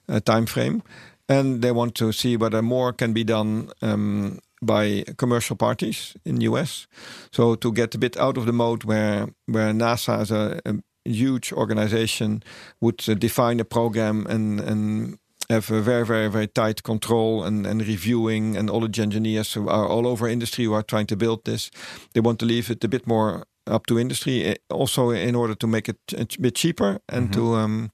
uh, time frame, and they want to see whether more can be done. Um, by commercial parties in the US, so to get a bit out of the mode where where NASA as a, a huge organization would uh, define a program and and have a very very very tight control and, and reviewing and all the engineers who are all over industry who are trying to build this they want to leave it a bit more up to industry eh, also in order to make it a bit cheaper and to um,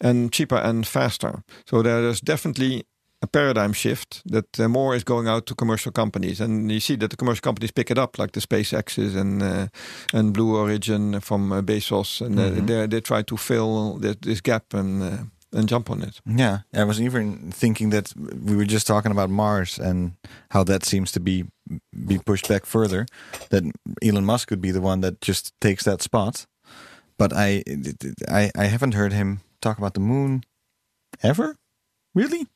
and cheaper and faster so there's definitely a paradigm shift that uh, more is going out to commercial companies, and you see that the commercial companies pick it up, like the SpaceX's and uh, and Blue Origin from uh, Bezos, and uh, they they try to fill this, this gap and uh, and jump on it. Yeah, I was even thinking that we were just talking about Mars and how that seems to be be pushed back further. That Elon Musk could be the one that just takes that spot. But I, I, I haven't heard him talk about the moon ever. Really?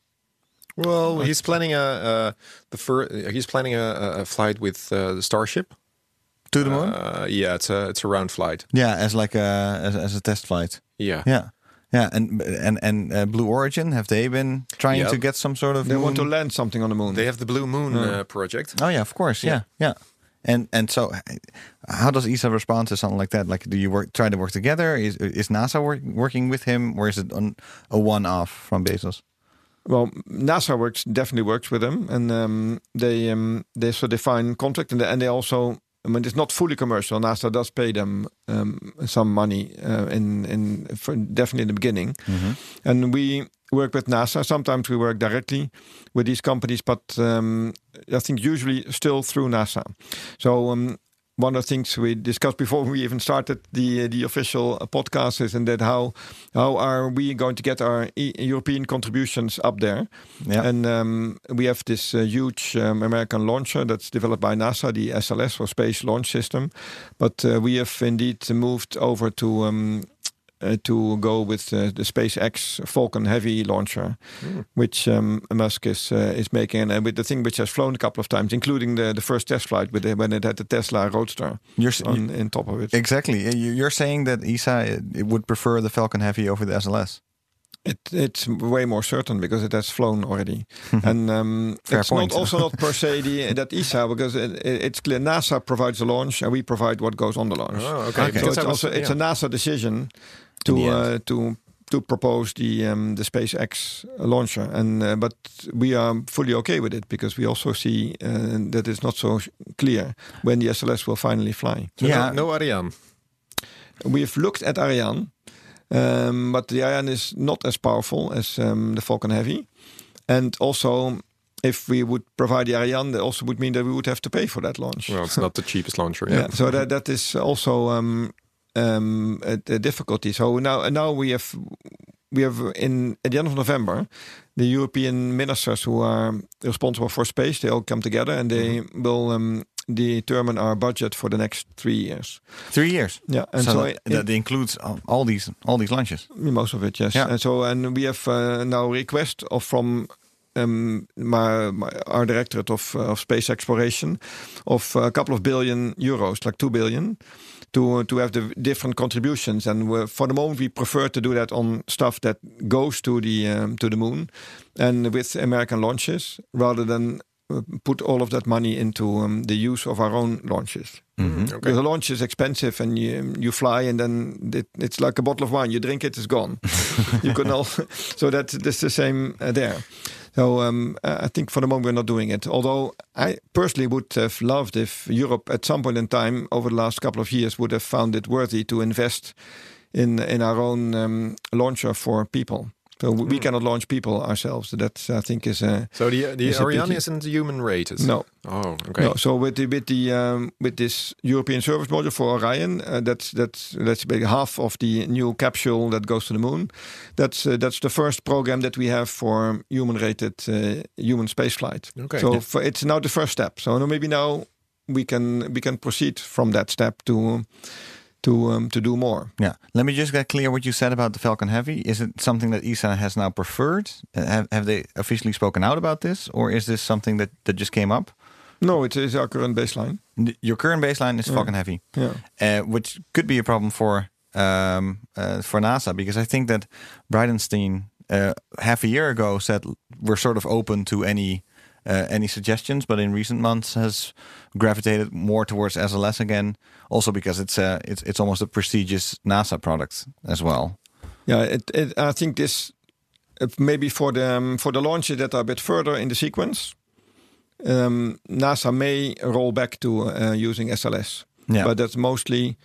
Well, he's planning a, a the fir- he's planning a, a flight with uh, the Starship To the moon? Uh, yeah, it's a it's a round flight. yeah, as like a as, as a test flight. Yeah. Yeah, yeah, and and and uh, Blue Origin have they been trying Yeah. to get some sort of They want to land something on the moon. They have the Blue Moon uh, project. Oh yeah, of course. Yeah, yeah. And and so, how does ESA respond to something like that? Like, do you work try to work together? Is is NASA work, working with him, or is it on a one off from Bezos? Well, NASA works definitely works with them, and um, they um, they so they find contract, and they, and they also. I mean, it's not fully commercial. NASA does pay them um, some money uh, in in for definitely in the beginning, and we work with NASA. Sometimes we work directly with these companies, but um, I think usually still through NASA. So um, one of the things we discussed before we even started the the official podcast is and that how how are we going to get our e- European contributions up there? Yeah. And um, we have this uh, huge um, American launcher that's developed by NASA, the SLS or Space Launch System. But uh, we have indeed moved over to. Um, uh, to go with uh, the SpaceX Falcon Heavy launcher, which um, Musk is uh, is making, and with the thing which has flown a couple of times, including the, the first test flight with the, when it had the Tesla Roadster You're on, in top of it. Exactly. You- You're saying that ESA it would prefer the Falcon Heavy over the SLS. It, it's way more certain because it has flown already, and um, it's point. not also not per se the, that ESA because it, it- it's clear NASA provides the launch and we provide what goes on the launch. Oh, okay. Okay. So it's was- also it's yeah. a NASA decision to uh, to to propose the um, the SpaceX launcher, and uh, but we are fully okay with it because we also see uh, that it's not so clear when the SLS will finally fly. So Yeah. No, no Ariane. We've looked at Ariane, um, but the Ariane is not as powerful as um, the Falcon Heavy, and also. If we would provide the Ariane, that also would mean that we would have to pay for that launch. Well, it's not the cheapest launcher. Yeah. Yeah. So that that is also um, a difficulty. So now now we have we have in at the end of November, the European ministers who are responsible for space they all come together and they will um, determine our budget for the next three years. Three years. Yeah, and so so, that, in- that includes all, all these all these launches. most of it, yes. Yeah. And so and we have uh, now request of from. Um, my, my, our directorate of, uh, of space exploration of a couple of billion euros, like two billion, to to have the different contributions. And for the moment, we prefer to do that on stuff that goes to the um, to the moon, and with American launches, rather than uh, put all of that money into um, the use of our own launches. Because the launch is expensive, and you you fly, and then it, it's like a bottle of wine. You drink it, it's gone. you can all. So that that's the same uh, there. So um, I think for the moment we're not doing it. Although I personally would have loved if Europe at some point in time over the last couple of years would have found it worthy to invest in in our own um, launcher for people. So we we cannot launch people ourselves. That I think is a So the the Is Ariane isn't human rated. No. Oh, okay. No, so with the with the um, with this European service module for Orion, uh, that's that's that's half of the new capsule that goes to the moon. That's uh, that's the first program that we have for human rated uh, human spaceflight. Okay. So Yeah. for, it's now the first step. So now maybe now we can we can proceed from that step to to um, to do more. Yeah. Let me just get clear what you said about the Falcon Heavy. Is it something that ESA has now preferred? Uh, Have, have they officially spoken out about this, or is this something that, that just came up? No, it is our current baseline. Your current baseline is Falcon Heavy, Yeah. uh, which could be a problem for um, uh, for NASA because I think that Bridenstine uh, half a year ago said we're sort of open to any uh, any suggestions, but in recent months has gravitated more towards SLS again. Also because it's uh, it's it's almost a prestigious NASA product as well. Yeah, it, it, I think this uh, maybe for the um, for the launches that are a bit further in the sequence, um, NASA may roll back to uh, using SLS. Yeah. but that's mostly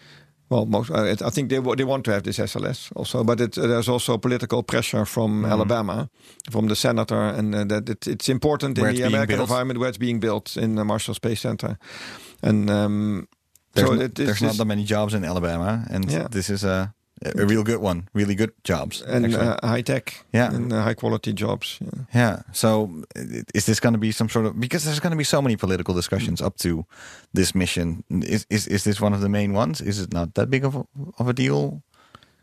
well, most uh, it, I think they they want to have this SLS also, but it, there's also political pressure from Mm-hmm. Alabama, from the senator, and uh, that it, it's important Where in the American built. environment where it's being built in the Marshall Space Center, and um, There's, so no- it there's not that many jobs in Alabama, and Yeah. this is a a real good one. Really good jobs. and uh, high tech, Yeah. and uh, high quality jobs. Yeah. Yeah. So is this going to be some sort of because there's going to be so many political discussions up to this mission? Is is is this one of the main ones? Is it not that big of a, of a deal?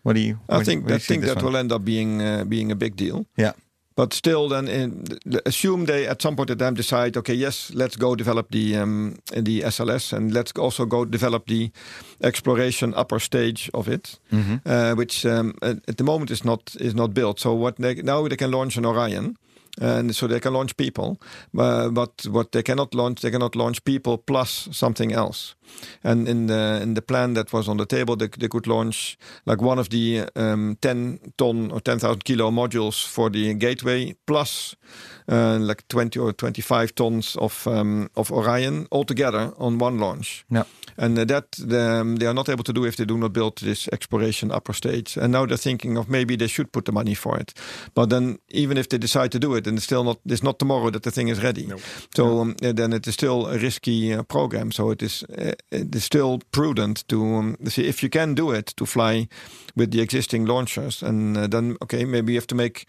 What do you? I do think you- do you I think that one? will end up being uh, being a big deal. Yeah. But still, then in, assume they at some point in time decide, okay, yes, let's go develop the um, the SLS, and let's also go develop the exploration upper stage of it, Mm-hmm. uh, which um, at, at the moment is not is not built. So what they, now they can launch an Orion. And so they can launch people, uh, but what they cannot launch, they cannot launch people plus something else. And in the in the plan that was on the table, they, they could launch like one of the um, ten ton or ten thousand kilo modules for the gateway, plus uh, like twenty or twenty five tons of um, of Orion altogether on one launch. Yeah. And uh, that um, they are not able to do if they do not build this exploration upper stage. And now they're thinking of maybe they should put the money for it. But then even if they decide to do it, then it's still not. It's not tomorrow that the thing is ready. So um, then it is still a risky uh, program. So it is uh, it is still prudent to um, see if you can do it to fly with the existing launchers. And uh, then okay, maybe you have to make.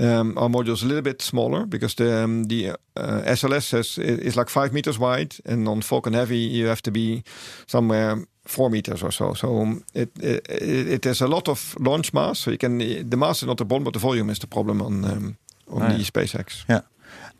Um, our modules a little bit smaller because the um, the uh, SLS has, is like five meters wide, and on Falcon Heavy you have to be somewhere four meters or so. So um, it, it it is a lot of launch mass. So you can the mass is not the problem, but the volume is the problem on um, on Right. the SpaceX. Yeah.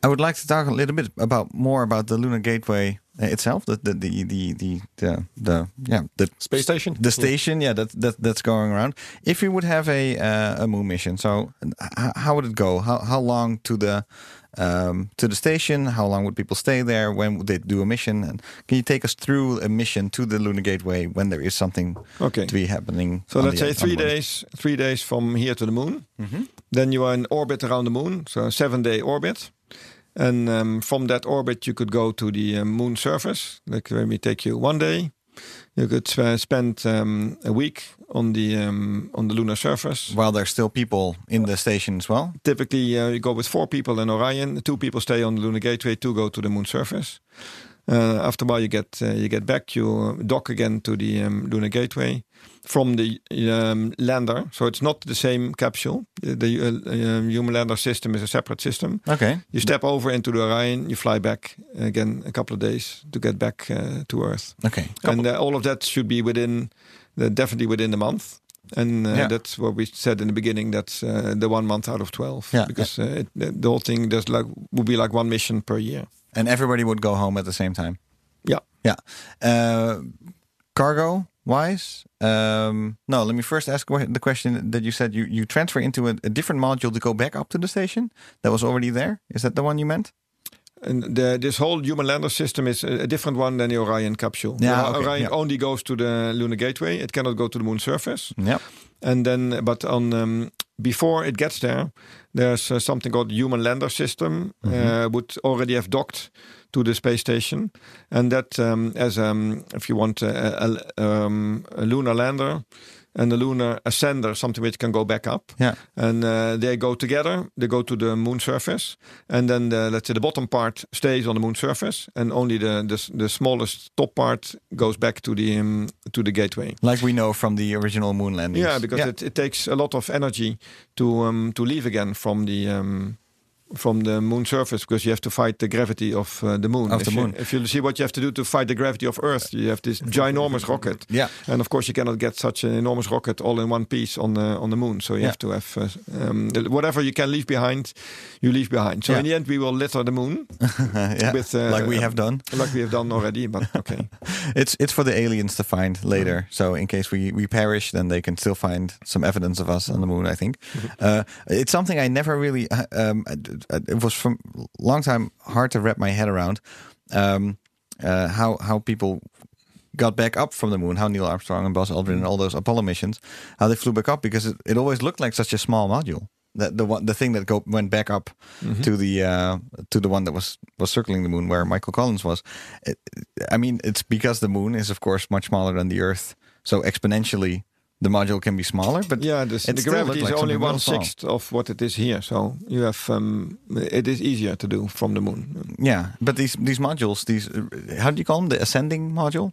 I would like to talk a little bit about more about the Lunar Gateway itself, the the the the the, the, the yeah the Space station. the station, yeah, that, that that's going around. If you would have a uh, a moon mission, so h- how would it go? How how long to the um, to the station? How long would people stay there? When would they do a mission? And can you take us through a mission to the Lunar Gateway when there is something Okay. to be happening? So let's say three moon? days, three days from here to the moon. Then you are in orbit around the moon, so a seven-day orbit. And um, from that orbit, you could go to the uh, moon surface. Like maybe take you one day. You could uh, spend um, a week on the um, on the lunar surface. While there's still people in the station as well. Typically, uh, you go with four people in Orion. Two people stay on the lunar gateway. Two go to the moon surface. Uh, after a while, you get uh, you get back. You dock again to the um, lunar gateway from the um, lander. So it's not the same capsule. The, the uh, um, human lander system is a separate system. Okay. You step over into the Orion. You fly back again a couple of days to get back uh, to Earth. Okay. And uh, all of that should be within, the, definitely within the month. And uh, Yeah. that's what we said in the beginning. That's uh, the one month out of twelve. Yeah, because Uh, it, the the whole thing does like would be like one mission per year. And everybody would go home at the same time. Yeah. Yeah. Uh, cargo wise, um, no. Let me first ask the question that you said you you transfer into a, a different module to go back up to the station that was already there. Is that the one you meant? And the, this whole human lander system is a, different one than the Orion capsule. Yeah, okay, Orion yeah. only goes to the lunar gateway. It cannot go to the moon surface. Yeah. And then, but on um, before it gets there, there's uh, something called human lander system. Uh, would already have docked to the space station, and that um, as um, if you want a, a, um, a lunar lander and a lunar ascender, something which can go back up. Yeah. And uh, they go together. They go to the moon surface, and then the, let's say the bottom part stays on the moon surface, and only the the, the smallest top part goes back to the um, to the gateway. Like we know from the original moon landings. Yeah, because It, it takes a lot of energy to um, to leave again from the um, from the moon surface because you have to fight the gravity of uh, the moon. Of if the you, moon. if you see what you have to do to fight the gravity of Earth, you have this ginormous rocket. Yeah. and of course you cannot get such an enormous rocket all in one piece on the on the moon. So you Yeah. have to have uh, um, whatever you can leave behind, you leave behind. So Yeah. in the end, we will litter the moon yeah. with uh, like we have done. like we have done already. But okay, It's it's for the aliens to find later. So in case we we perish, then they can still find some evidence of us on the moon. I think uh, it's something I never really. uh, Um, it was from long time hard to wrap my head around. Um, uh, how how people got back up from the moon, how Neil Armstrong and Buzz Aldrin and all those Apollo missions, how they flew back up because it, it always looked like such a small module. That the one, the thing that go went back up to the uh, to the one that was was circling the moon where Michael Collins was. It, I mean, it's because the moon is of course much smaller than the Earth So exponentially, the module can be smaller, but Yeah, the, the gravity looked is like only one small. of what it is here. So you have um, it is easier to do from the moon. Yeah, but these these modules, these how do you call them? The ascending module.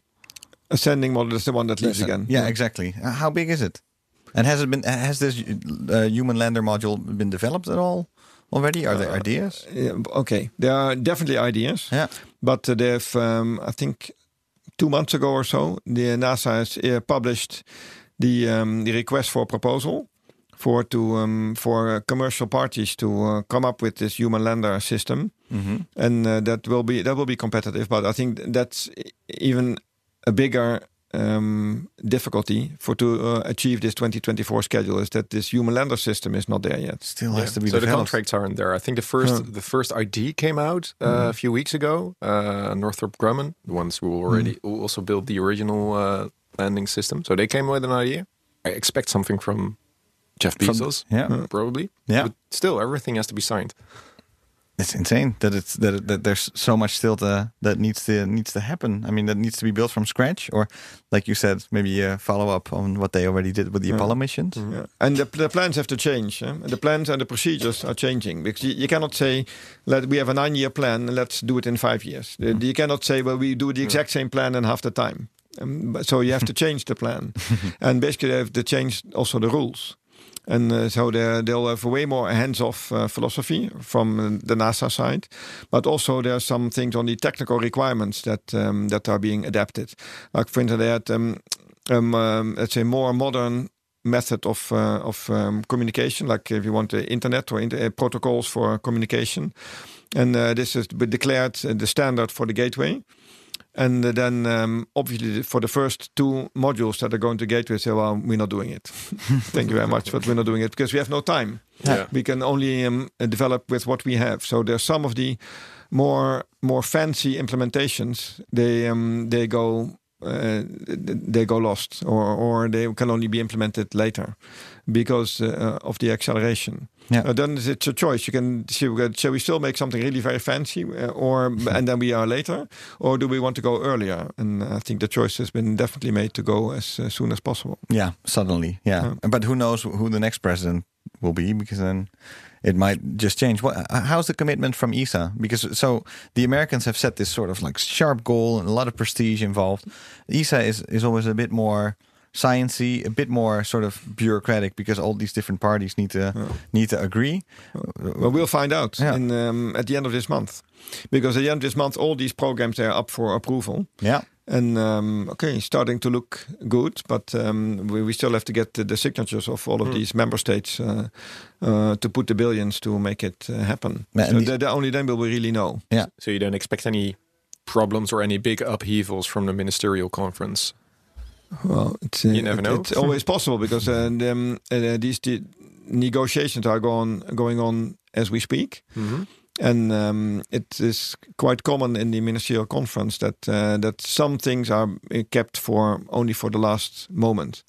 Ascending model is the one that leaves again. Yeah, exactly. Uh, How big is it? And has it been? Has this uh, human lander module been developed at all already? Are there ideas? Yeah, okay, there are definitely ideas. Yeah. But uh, they've, um, I think, two months ago or so, the NASA has uh, published the um, the request for a proposal for to um, for uh, commercial parties to uh, come up with this human lander system, and uh, that will be that will be competitive. But I think that's even a bigger. Um, difficulty for to uh, achieve this 2024 schedule is that this human lander system is not there yet. Still has to be so the contracts aren't there. I think the first Huh. the first ID came out uh, a few weeks ago. Uh, Northrop Grumman, the ones who already who also built the original uh, landing system, so they came with an idea. I expect something from Jeff From- Bezos, yeah. probably. Yeah. but still, everything has to be signed. It's insane that it's that, that there's so much still to, that needs to needs to happen. I mean, that needs to be built from scratch, or like you said, maybe a follow up on what they already did with the Apollo missions. Yeah. And the, the plans have to change. eh? The plans and the procedures are changing because you, you cannot say, "Let we have a nine-year plan, and let's do it in five years." Uh, You cannot say, "Well, we do the exact same plan in half the time." Um, so you have to change the plan, and basically they have to change also the rules. And so they- they'll have way more hands-off philosophy from uh, the NASA side, but also there are some things on the technical requirements that um, that are being adapted. Like for instance, they had um, um, um, let's say more modern method of uh, of um, communication, like if you want the internet or inter- uh, protocols for communication, and uh, this been declared the standard for the gateway. And then, um, obviously, for the first two modules that are going to gateway, say, "Well, we're not doing it. Thank you very much, but we're not doing it because we have no time. Yeah. We can only um, uh, develop with what we have. So there's some of the more more fancy implementations. They um, they go uh, they go lost, or or they can only be implemented later because uh, of the acceleration. Yeah. Uh, then it's a choice. You can see, shall we still make something really very fancy, uh, or and then we are later, or do we want to go earlier? And I think the choice has been definitely made to go as uh, soon as possible. Yeah, suddenly. Yeah, but who knows who the next president will be? Because then it might just change. What? How's the commitment from ESA? Because so the Americans have set this sort of like sharp goal and a lot of prestige involved. ESA is is always a bit more sciencey, a bit more sort of bureaucratic because all these different parties need to need to agree. Well, we'll find out Yeah. in, um, at the end of this month, because at the end of this month, all these programs they are up for approval. Yeah. And um, okay, starting to look good, but um, we, we still have to get the, the signatures of all of these member states uh, uh, to put the billions to make it uh, happen. Yeah, so these- the, the only then will we really know. Yeah. So you don't expect any problems or any big upheavals from the ministerial conference. Well, it's, uh, You never it- know. It's always possible because uh, um, uh, these the negotiations are going going on as we speak. And um, it is quite common in the ministerial conference that uh, that some things are uh, kept for only for the last moment.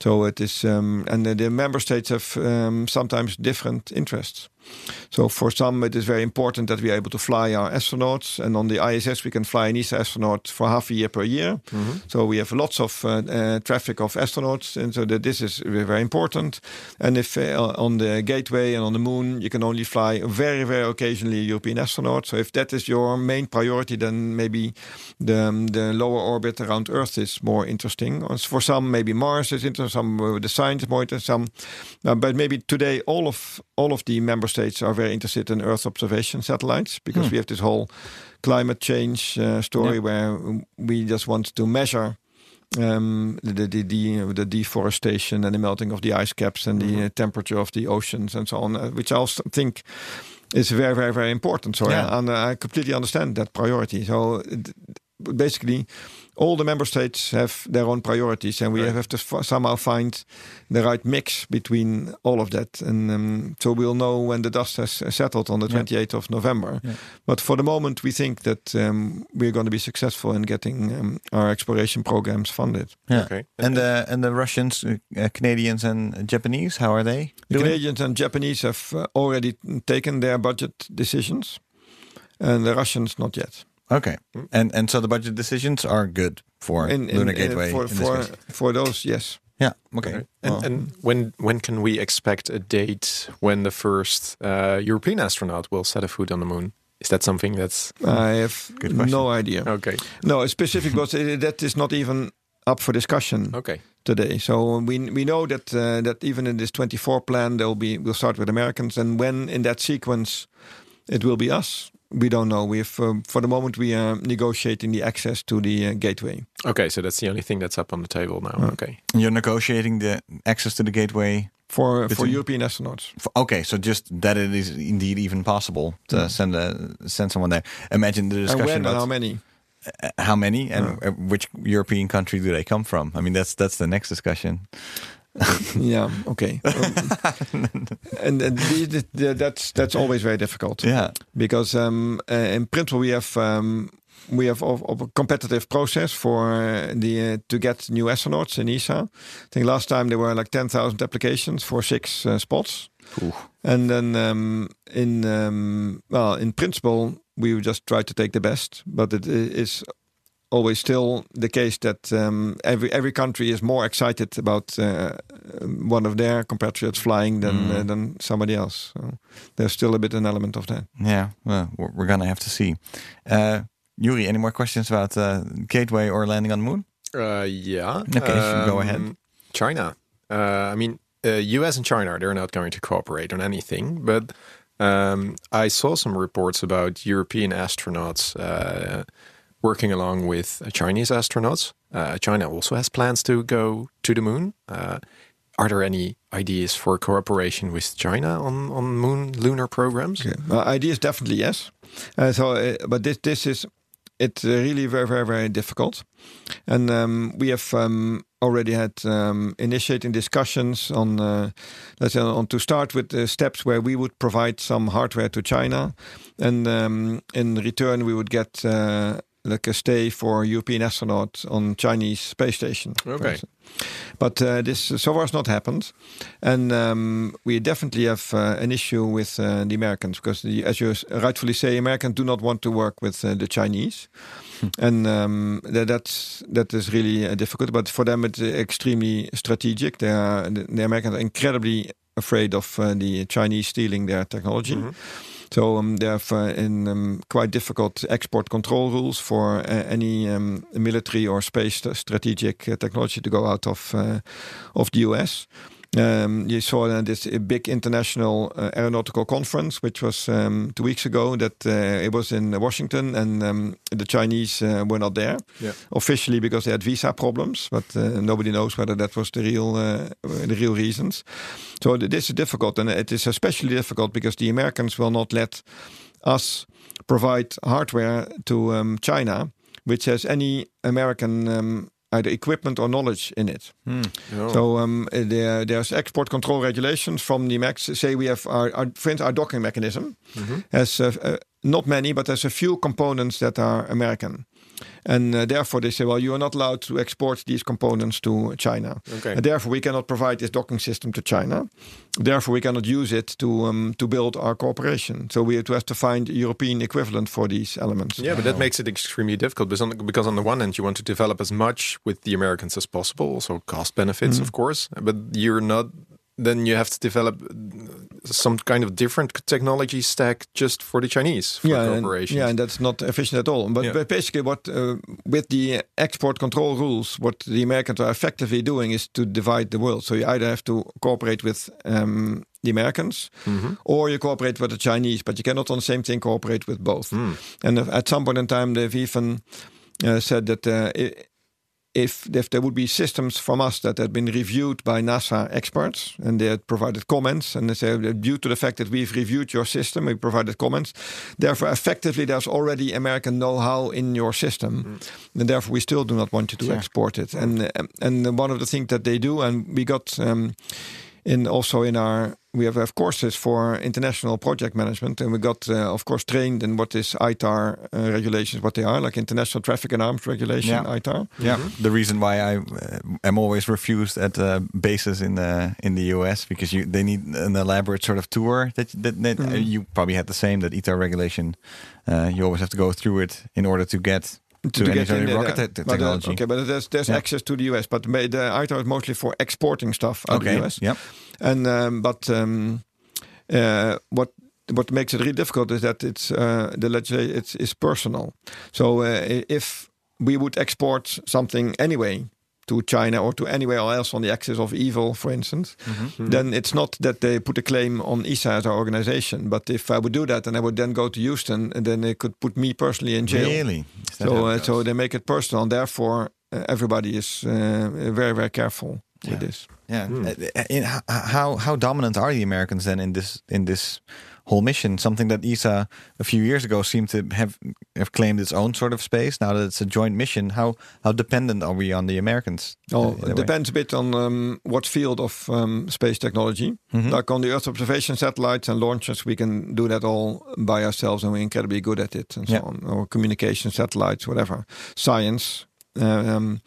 So it is, um, and the, the member states have um, sometimes different interests. So for some, it is very important that we are able to fly our astronauts, and on the ISS we can fly an ESA astronaut for half a year per year. So we have lots of uh, uh, traffic of astronauts, and so that this is very, important. And if uh, on the Gateway and on the Moon you can only fly very, very occasionally a European astronauts. So if that is your main priority, then maybe the um, the lower orbit around Earth is more interesting. For some, maybe Mars is interesting. Some uh, the science more. Some, uh, but maybe today all of all of the member states are very interested in Earth observation satellites because we have this whole climate change uh, story where we just want to measure um, the, the, the, the deforestation and the melting of the ice caps and the uh, temperature of the oceans and so on, uh, which I also think is very, very, very important. So Yeah. I, and I completely understand that priority. So basically, all the member states have their own priorities, and we have to f- somehow find the right mix between all of that. And um, so we'll know when the dust has uh, settled on the 28th of November. But for the moment, we think that um, we're going to be successful in getting um, our exploration programs funded. Yeah. Okay. And the and the Russians, uh, Canadians, and Japanese, how are they? The? Canadians and Japanese have uh, already taken their budget decisions, and the Russians not yet. Okay. And and so the budget decisions are good. for In, in- Lunar in- Gateway. for in this for, case. for those, yes. yeah. Okay. And, Well, and when when can we expect a date when the first uh, European astronaut will set a foot on the moon? Is that something that's I have Good question. no idea. okay? No, specific because uh, that is not even up for discussion Okay. today. So we we know that uh, that even in this 24 plan, there will be we'll start with Americans, and when in that sequence it will be us, we don't know. We've um, for the moment we are negotiating the access to the uh, gateway. Okay, so that's the only thing that's up on the table now. Okay. you're negotiating the access to the gateway. For for European astronauts, For, okay, so just that it is indeed even possible to send a, send someone there. Imagine the and discussion when and how many? uh, how many and uh, which European country do they come from? I mean, that's that's the next discussion. Okay. Um, and that's that's always very difficult. Yeah. because um, uh, in principle we have um, we have of, of a competitive process for the uh, to get new astronauts in ESA. I think last time there were like ten thousand applications for six uh, spots, and then um, in um, well in principle we just try to take the best, but it is always still the case that um, every every country is more excited about uh, one of their compatriots flying than uh, than somebody else. So there's still a bit an element of that. Yeah, well, we're, we're gonna have to see. Uh, Yuri, any more questions about uh, Gateway or landing on the moon? Uh, yeah. Okay, go ahead. China. Uh, I mean, uh, U.S. and China they're not going to cooperate on anything, but um, I saw some reports about European astronauts uh, working along with Chinese astronauts. Uh, China also has plans to go to the moon. Uh, are there any ideas for cooperation with China on on moon lunar programs? Okay. Uh, ideas definitely yes. Uh, so, uh, but this this is it's uh, really very very very difficult, and um, we have um, already had um, initiating discussions on uh, let's say on to start with the steps where we would provide some hardware to China, and um, in return we would get. Uh, like a stay for European astronauts on Chinese space station. Okay. But uh, this so far has not happened, and um, we definitely have uh, an issue with uh, the Americans because, the, as you rightfully say, Americans do not want to work with uh, the Chinese, and um, that, that's that is really uh, difficult. But for them, it's extremely strategic. They are the, the Americans are incredibly afraid of uh, the Chinese stealing their technology. So um, they have uh, in um, quite difficult export control rules for uh, any um, military or space st- strategic uh, technology to go out of of the US. Um, you saw uh, this big international uh, aeronautical conference, which was um, two weeks ago. That uh, it was in Washington, and um, the Chinese uh, were not there Yeah. officially because they had visa problems, but uh, nobody knows whether that was the real uh, the real reasons. So th- this is difficult, and it is especially difficult because the Americans will not let us provide hardware to um, China, which has any American um, either equipment or knowledge in it. Oh. So um, uh, there, there's export control regulations from the max. Say we have our, our, for instance, our docking mechanism has uh, uh, not many, but there's a few components that are American. And uh, therefore, they say, well, you are not allowed to export these components to China. Okay. And therefore, we cannot provide this docking system to China. Therefore, we cannot use it to um, to build our cooperation. So we have to, have to find a European equivalent for these elements. Yeah, but that makes it extremely difficult because on, because on the one hand, you want to develop as much with the Americans as possible, so cost benefits, of course, but you're not. Then you have to develop some kind of different technology stack just for the Chinese for yeah, and, yeah, and that's not efficient at all. But, Yeah. but basically, what uh, with the export control rules, what the Americans are effectively doing is to divide the world. So you either have to cooperate with um, the Americans, Mm-hmm. or you cooperate with the Chinese. But you cannot on the same thing cooperate with both. Mm. And at some point in time, they've even uh, said that. Uh, if, if there would be systems from us that had been reviewed by NASA experts and they had provided comments, and they say that due to the fact that we've reviewed your system, we provided comments, therefore effectively there's already American know-how in your system, and therefore we still do not want you to export it. And and one of the things that they do, and we got um, in also in our we have, have courses for international project management, and we got uh, of course trained in what is ITAR uh, regulations, what they are like international traffic and arms regulation, Yeah. ITAR. Yeah, the reason why I uh, am always refused at uh, bases in the in the US because you they need an elaborate sort of tour that that, that uh, you probably had the same that ITAR regulation. Uh, you always have to go through it in order to get to, sort of in rocket there. te- But, uh, okay, but there's there's Yeah. access to the US, but the ITAR is mostly for exporting stuff out okay. of the US. Yep. And um, but um, uh, what what makes it really difficult is that it's uh, the legislation it's is personal. So uh, if we would export something anyway to China or to anywhere else on the axis of evil, for instance, Mm-hmm. then it's not that they put a claim on ESA as our organization. But if I would do that and I would then go to Houston, and then they could put me personally in jail. Really? So, uh, so they make it personal, and therefore uh, everybody is uh, very, very careful with this. Yeah. Uh, in- how how dominant are the Americans then in this in this whole mission? Something that ESA a few years ago seemed to have have claimed its own sort of space. Now that it's a joint mission, how how dependent are we on the Americans? Oh, it way? depends a bit on um, what field of um, space technology. Mm-hmm. Like on the Earth observation satellites and launchers, we can do that all by ourselves, and we're incredibly good at it, and so Yeah. on. Or communication satellites, whatever, science. Uh, um,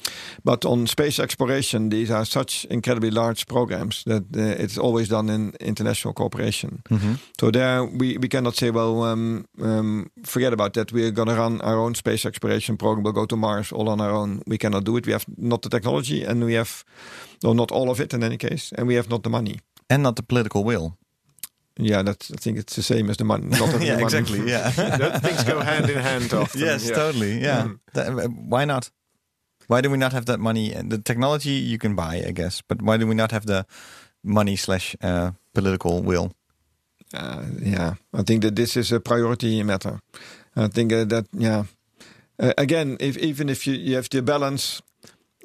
but on space exploration, these are such incredibly large programs that uh, it's always done in international cooperation. Mm-hmm. So there, we, we cannot say, well, um, um, forget about that. We're going to run our own space exploration program. We'll go to Mars all on our own. We cannot do it. We have not the technology, and we have, well, not all of it in any case, and we have not the money. and not the political will. Yeah, that's. I think it's the same as the money. Not yeah, the money. exactly. Yeah. Things go hand in hand often. yes, yeah. totally. Yeah. That- uh, why not? Why do we not have that money? And The technology you can buy, I guess, but why do we not have the money slash uh, political will? Uh, yeah, I think that this is a priority matter. I think uh, that yeah. Uh, again, if even if you, you have to balance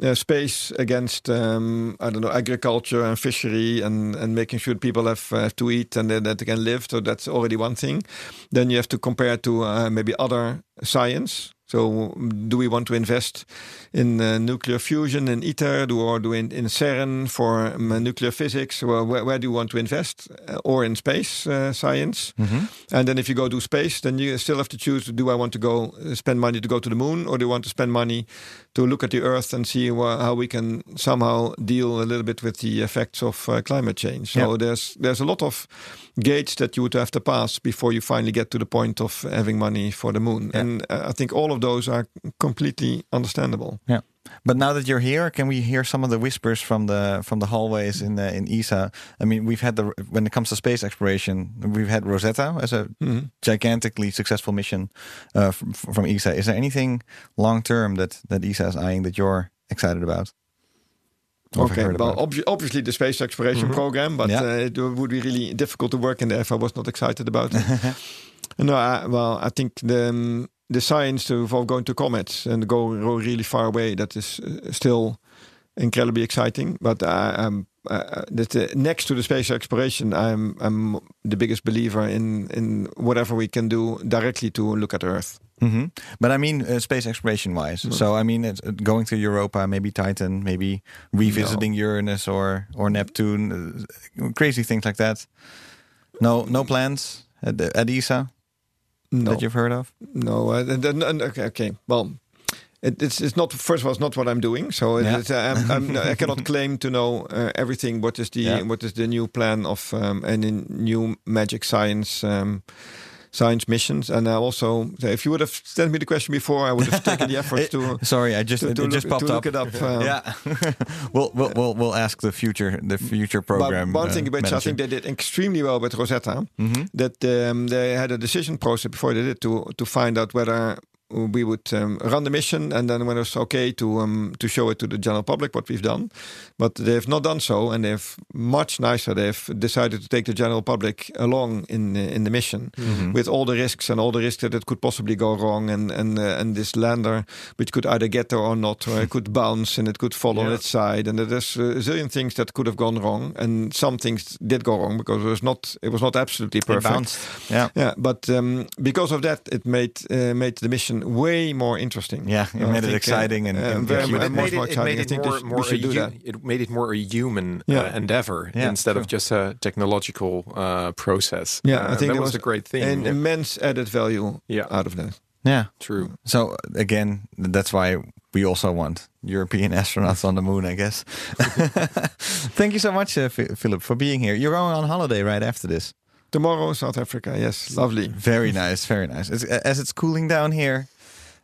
uh, space against um, I don't know agriculture and fishery and, and making sure people have uh, to eat and that that they can live, so that's already one thing. Then you have to compare to uh, maybe other science. So, do we want to invest in uh, nuclear fusion in ITER, do, or do in, in CERN for um, nuclear physics? Well, where, where do you want to invest, uh, or in space uh, science? And then, if you go to space, then you still have to choose: Do I want to go uh, spend money to go to the moon, or do I want to spend money to look at the Earth and see how we can somehow deal a little bit with the effects of uh, climate change? So Yeah. there's there's a lot of gates that you would have to pass before you finally get to the point of having money for the moon. Yeah. And uh, I think all of those are completely understandable. Yeah. But now that you're here, can we hear some of the whispers from the from the hallways in the, in ESA? I mean, we've had the when it comes to space exploration, we've had Rosetta as a gigantically successful mission uh, from, from ESA. Is there anything long term that that ESA is eyeing that you're excited about? Okay, well, obvi- obviously the space exploration program, but Yeah. uh, it would be really difficult to work in there if I was not excited about it. no, I, well, I think the um, the science of, going to comets and go, go really far away that is uh, still incredibly exciting. But I, I'm uh, that uh, next to the space exploration, I'm I'm the biggest believer in in whatever we can do directly to look at Earth. hmm But I mean, uh, space exploration wise. So I mean, it's, uh, going to Europa, maybe Titan, maybe revisiting Uranus or or Neptune, uh, crazy things like that. No, no plans at, at ESA No. that you've heard of. No, uh, okay, okay. Well, it, it's it's not first of all, it's not what I'm doing. So it, Yeah. uh, I'm, I'm, I cannot claim to know uh, everything. What is the Yeah. what is the new plan of um, any new magic science? Um, Science missions, and I also, if you would have sent me the question before, I would have taken the effort to Sorry, I just to, to it just popped to up. it up. um, yeah, we'll, we'll we'll we'll ask the future the future program. But one uh, thing which I think they did extremely well with Rosetta, Mm-hmm. that um, they had a decision process before they did to to find out whether we would um, run the mission and then when it was okay to um, to show it to the general public what we've done. But they have not done so, and they've much nicer. They've decided to take the general public along in in the mission Mm-hmm. with all the risks and all the risks that it could possibly go wrong, and and uh, and this lander which could either get there or not, or it could bounce and it could fall on its side, and there's a zillion things that could have gone wrong, and some things did go wrong because it was not it was not absolutely perfect. Yeah, Yeah, but um, because of that, it made uh, made the mission way more interesting. yeah, it I made it uh, exciting and, uh, and very cute. much- it much made more it, it exciting. made I it think more, this- we more a should do that. it made it more a human Yeah. uh, endeavor Yeah, instead of just a technological uh, process. Yeah, Uh, I think that there was a great thing. An immense added value Yeah. out of that. yeah. True. So again, that's why we also want European astronauts on the moon, I guess. Thank you so much, uh, Phi- Philip, for being here. You're going on holiday right after this. Tomorrow, South Africa. Yes, lovely. Very nice, very nice. It's, as it's cooling down here,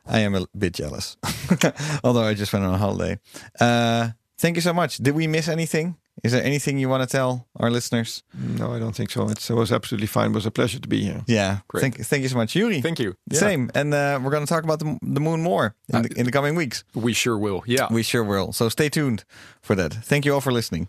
I am a bit jealous, although I just went on a holiday. Uh, thank you so much. Did we miss anything? Is there anything you want to tell our listeners? No, I don't think so. It's, it was absolutely fine. It was a pleasure to be here. Yeah, Great. Thank, thank you so much, Yuri. Thank you. Yeah. Same, and uh, we're going to talk about the, the moon more in, the, in the coming weeks. We sure will. Yeah. We sure will. So stay tuned for that. Thank you all for listening.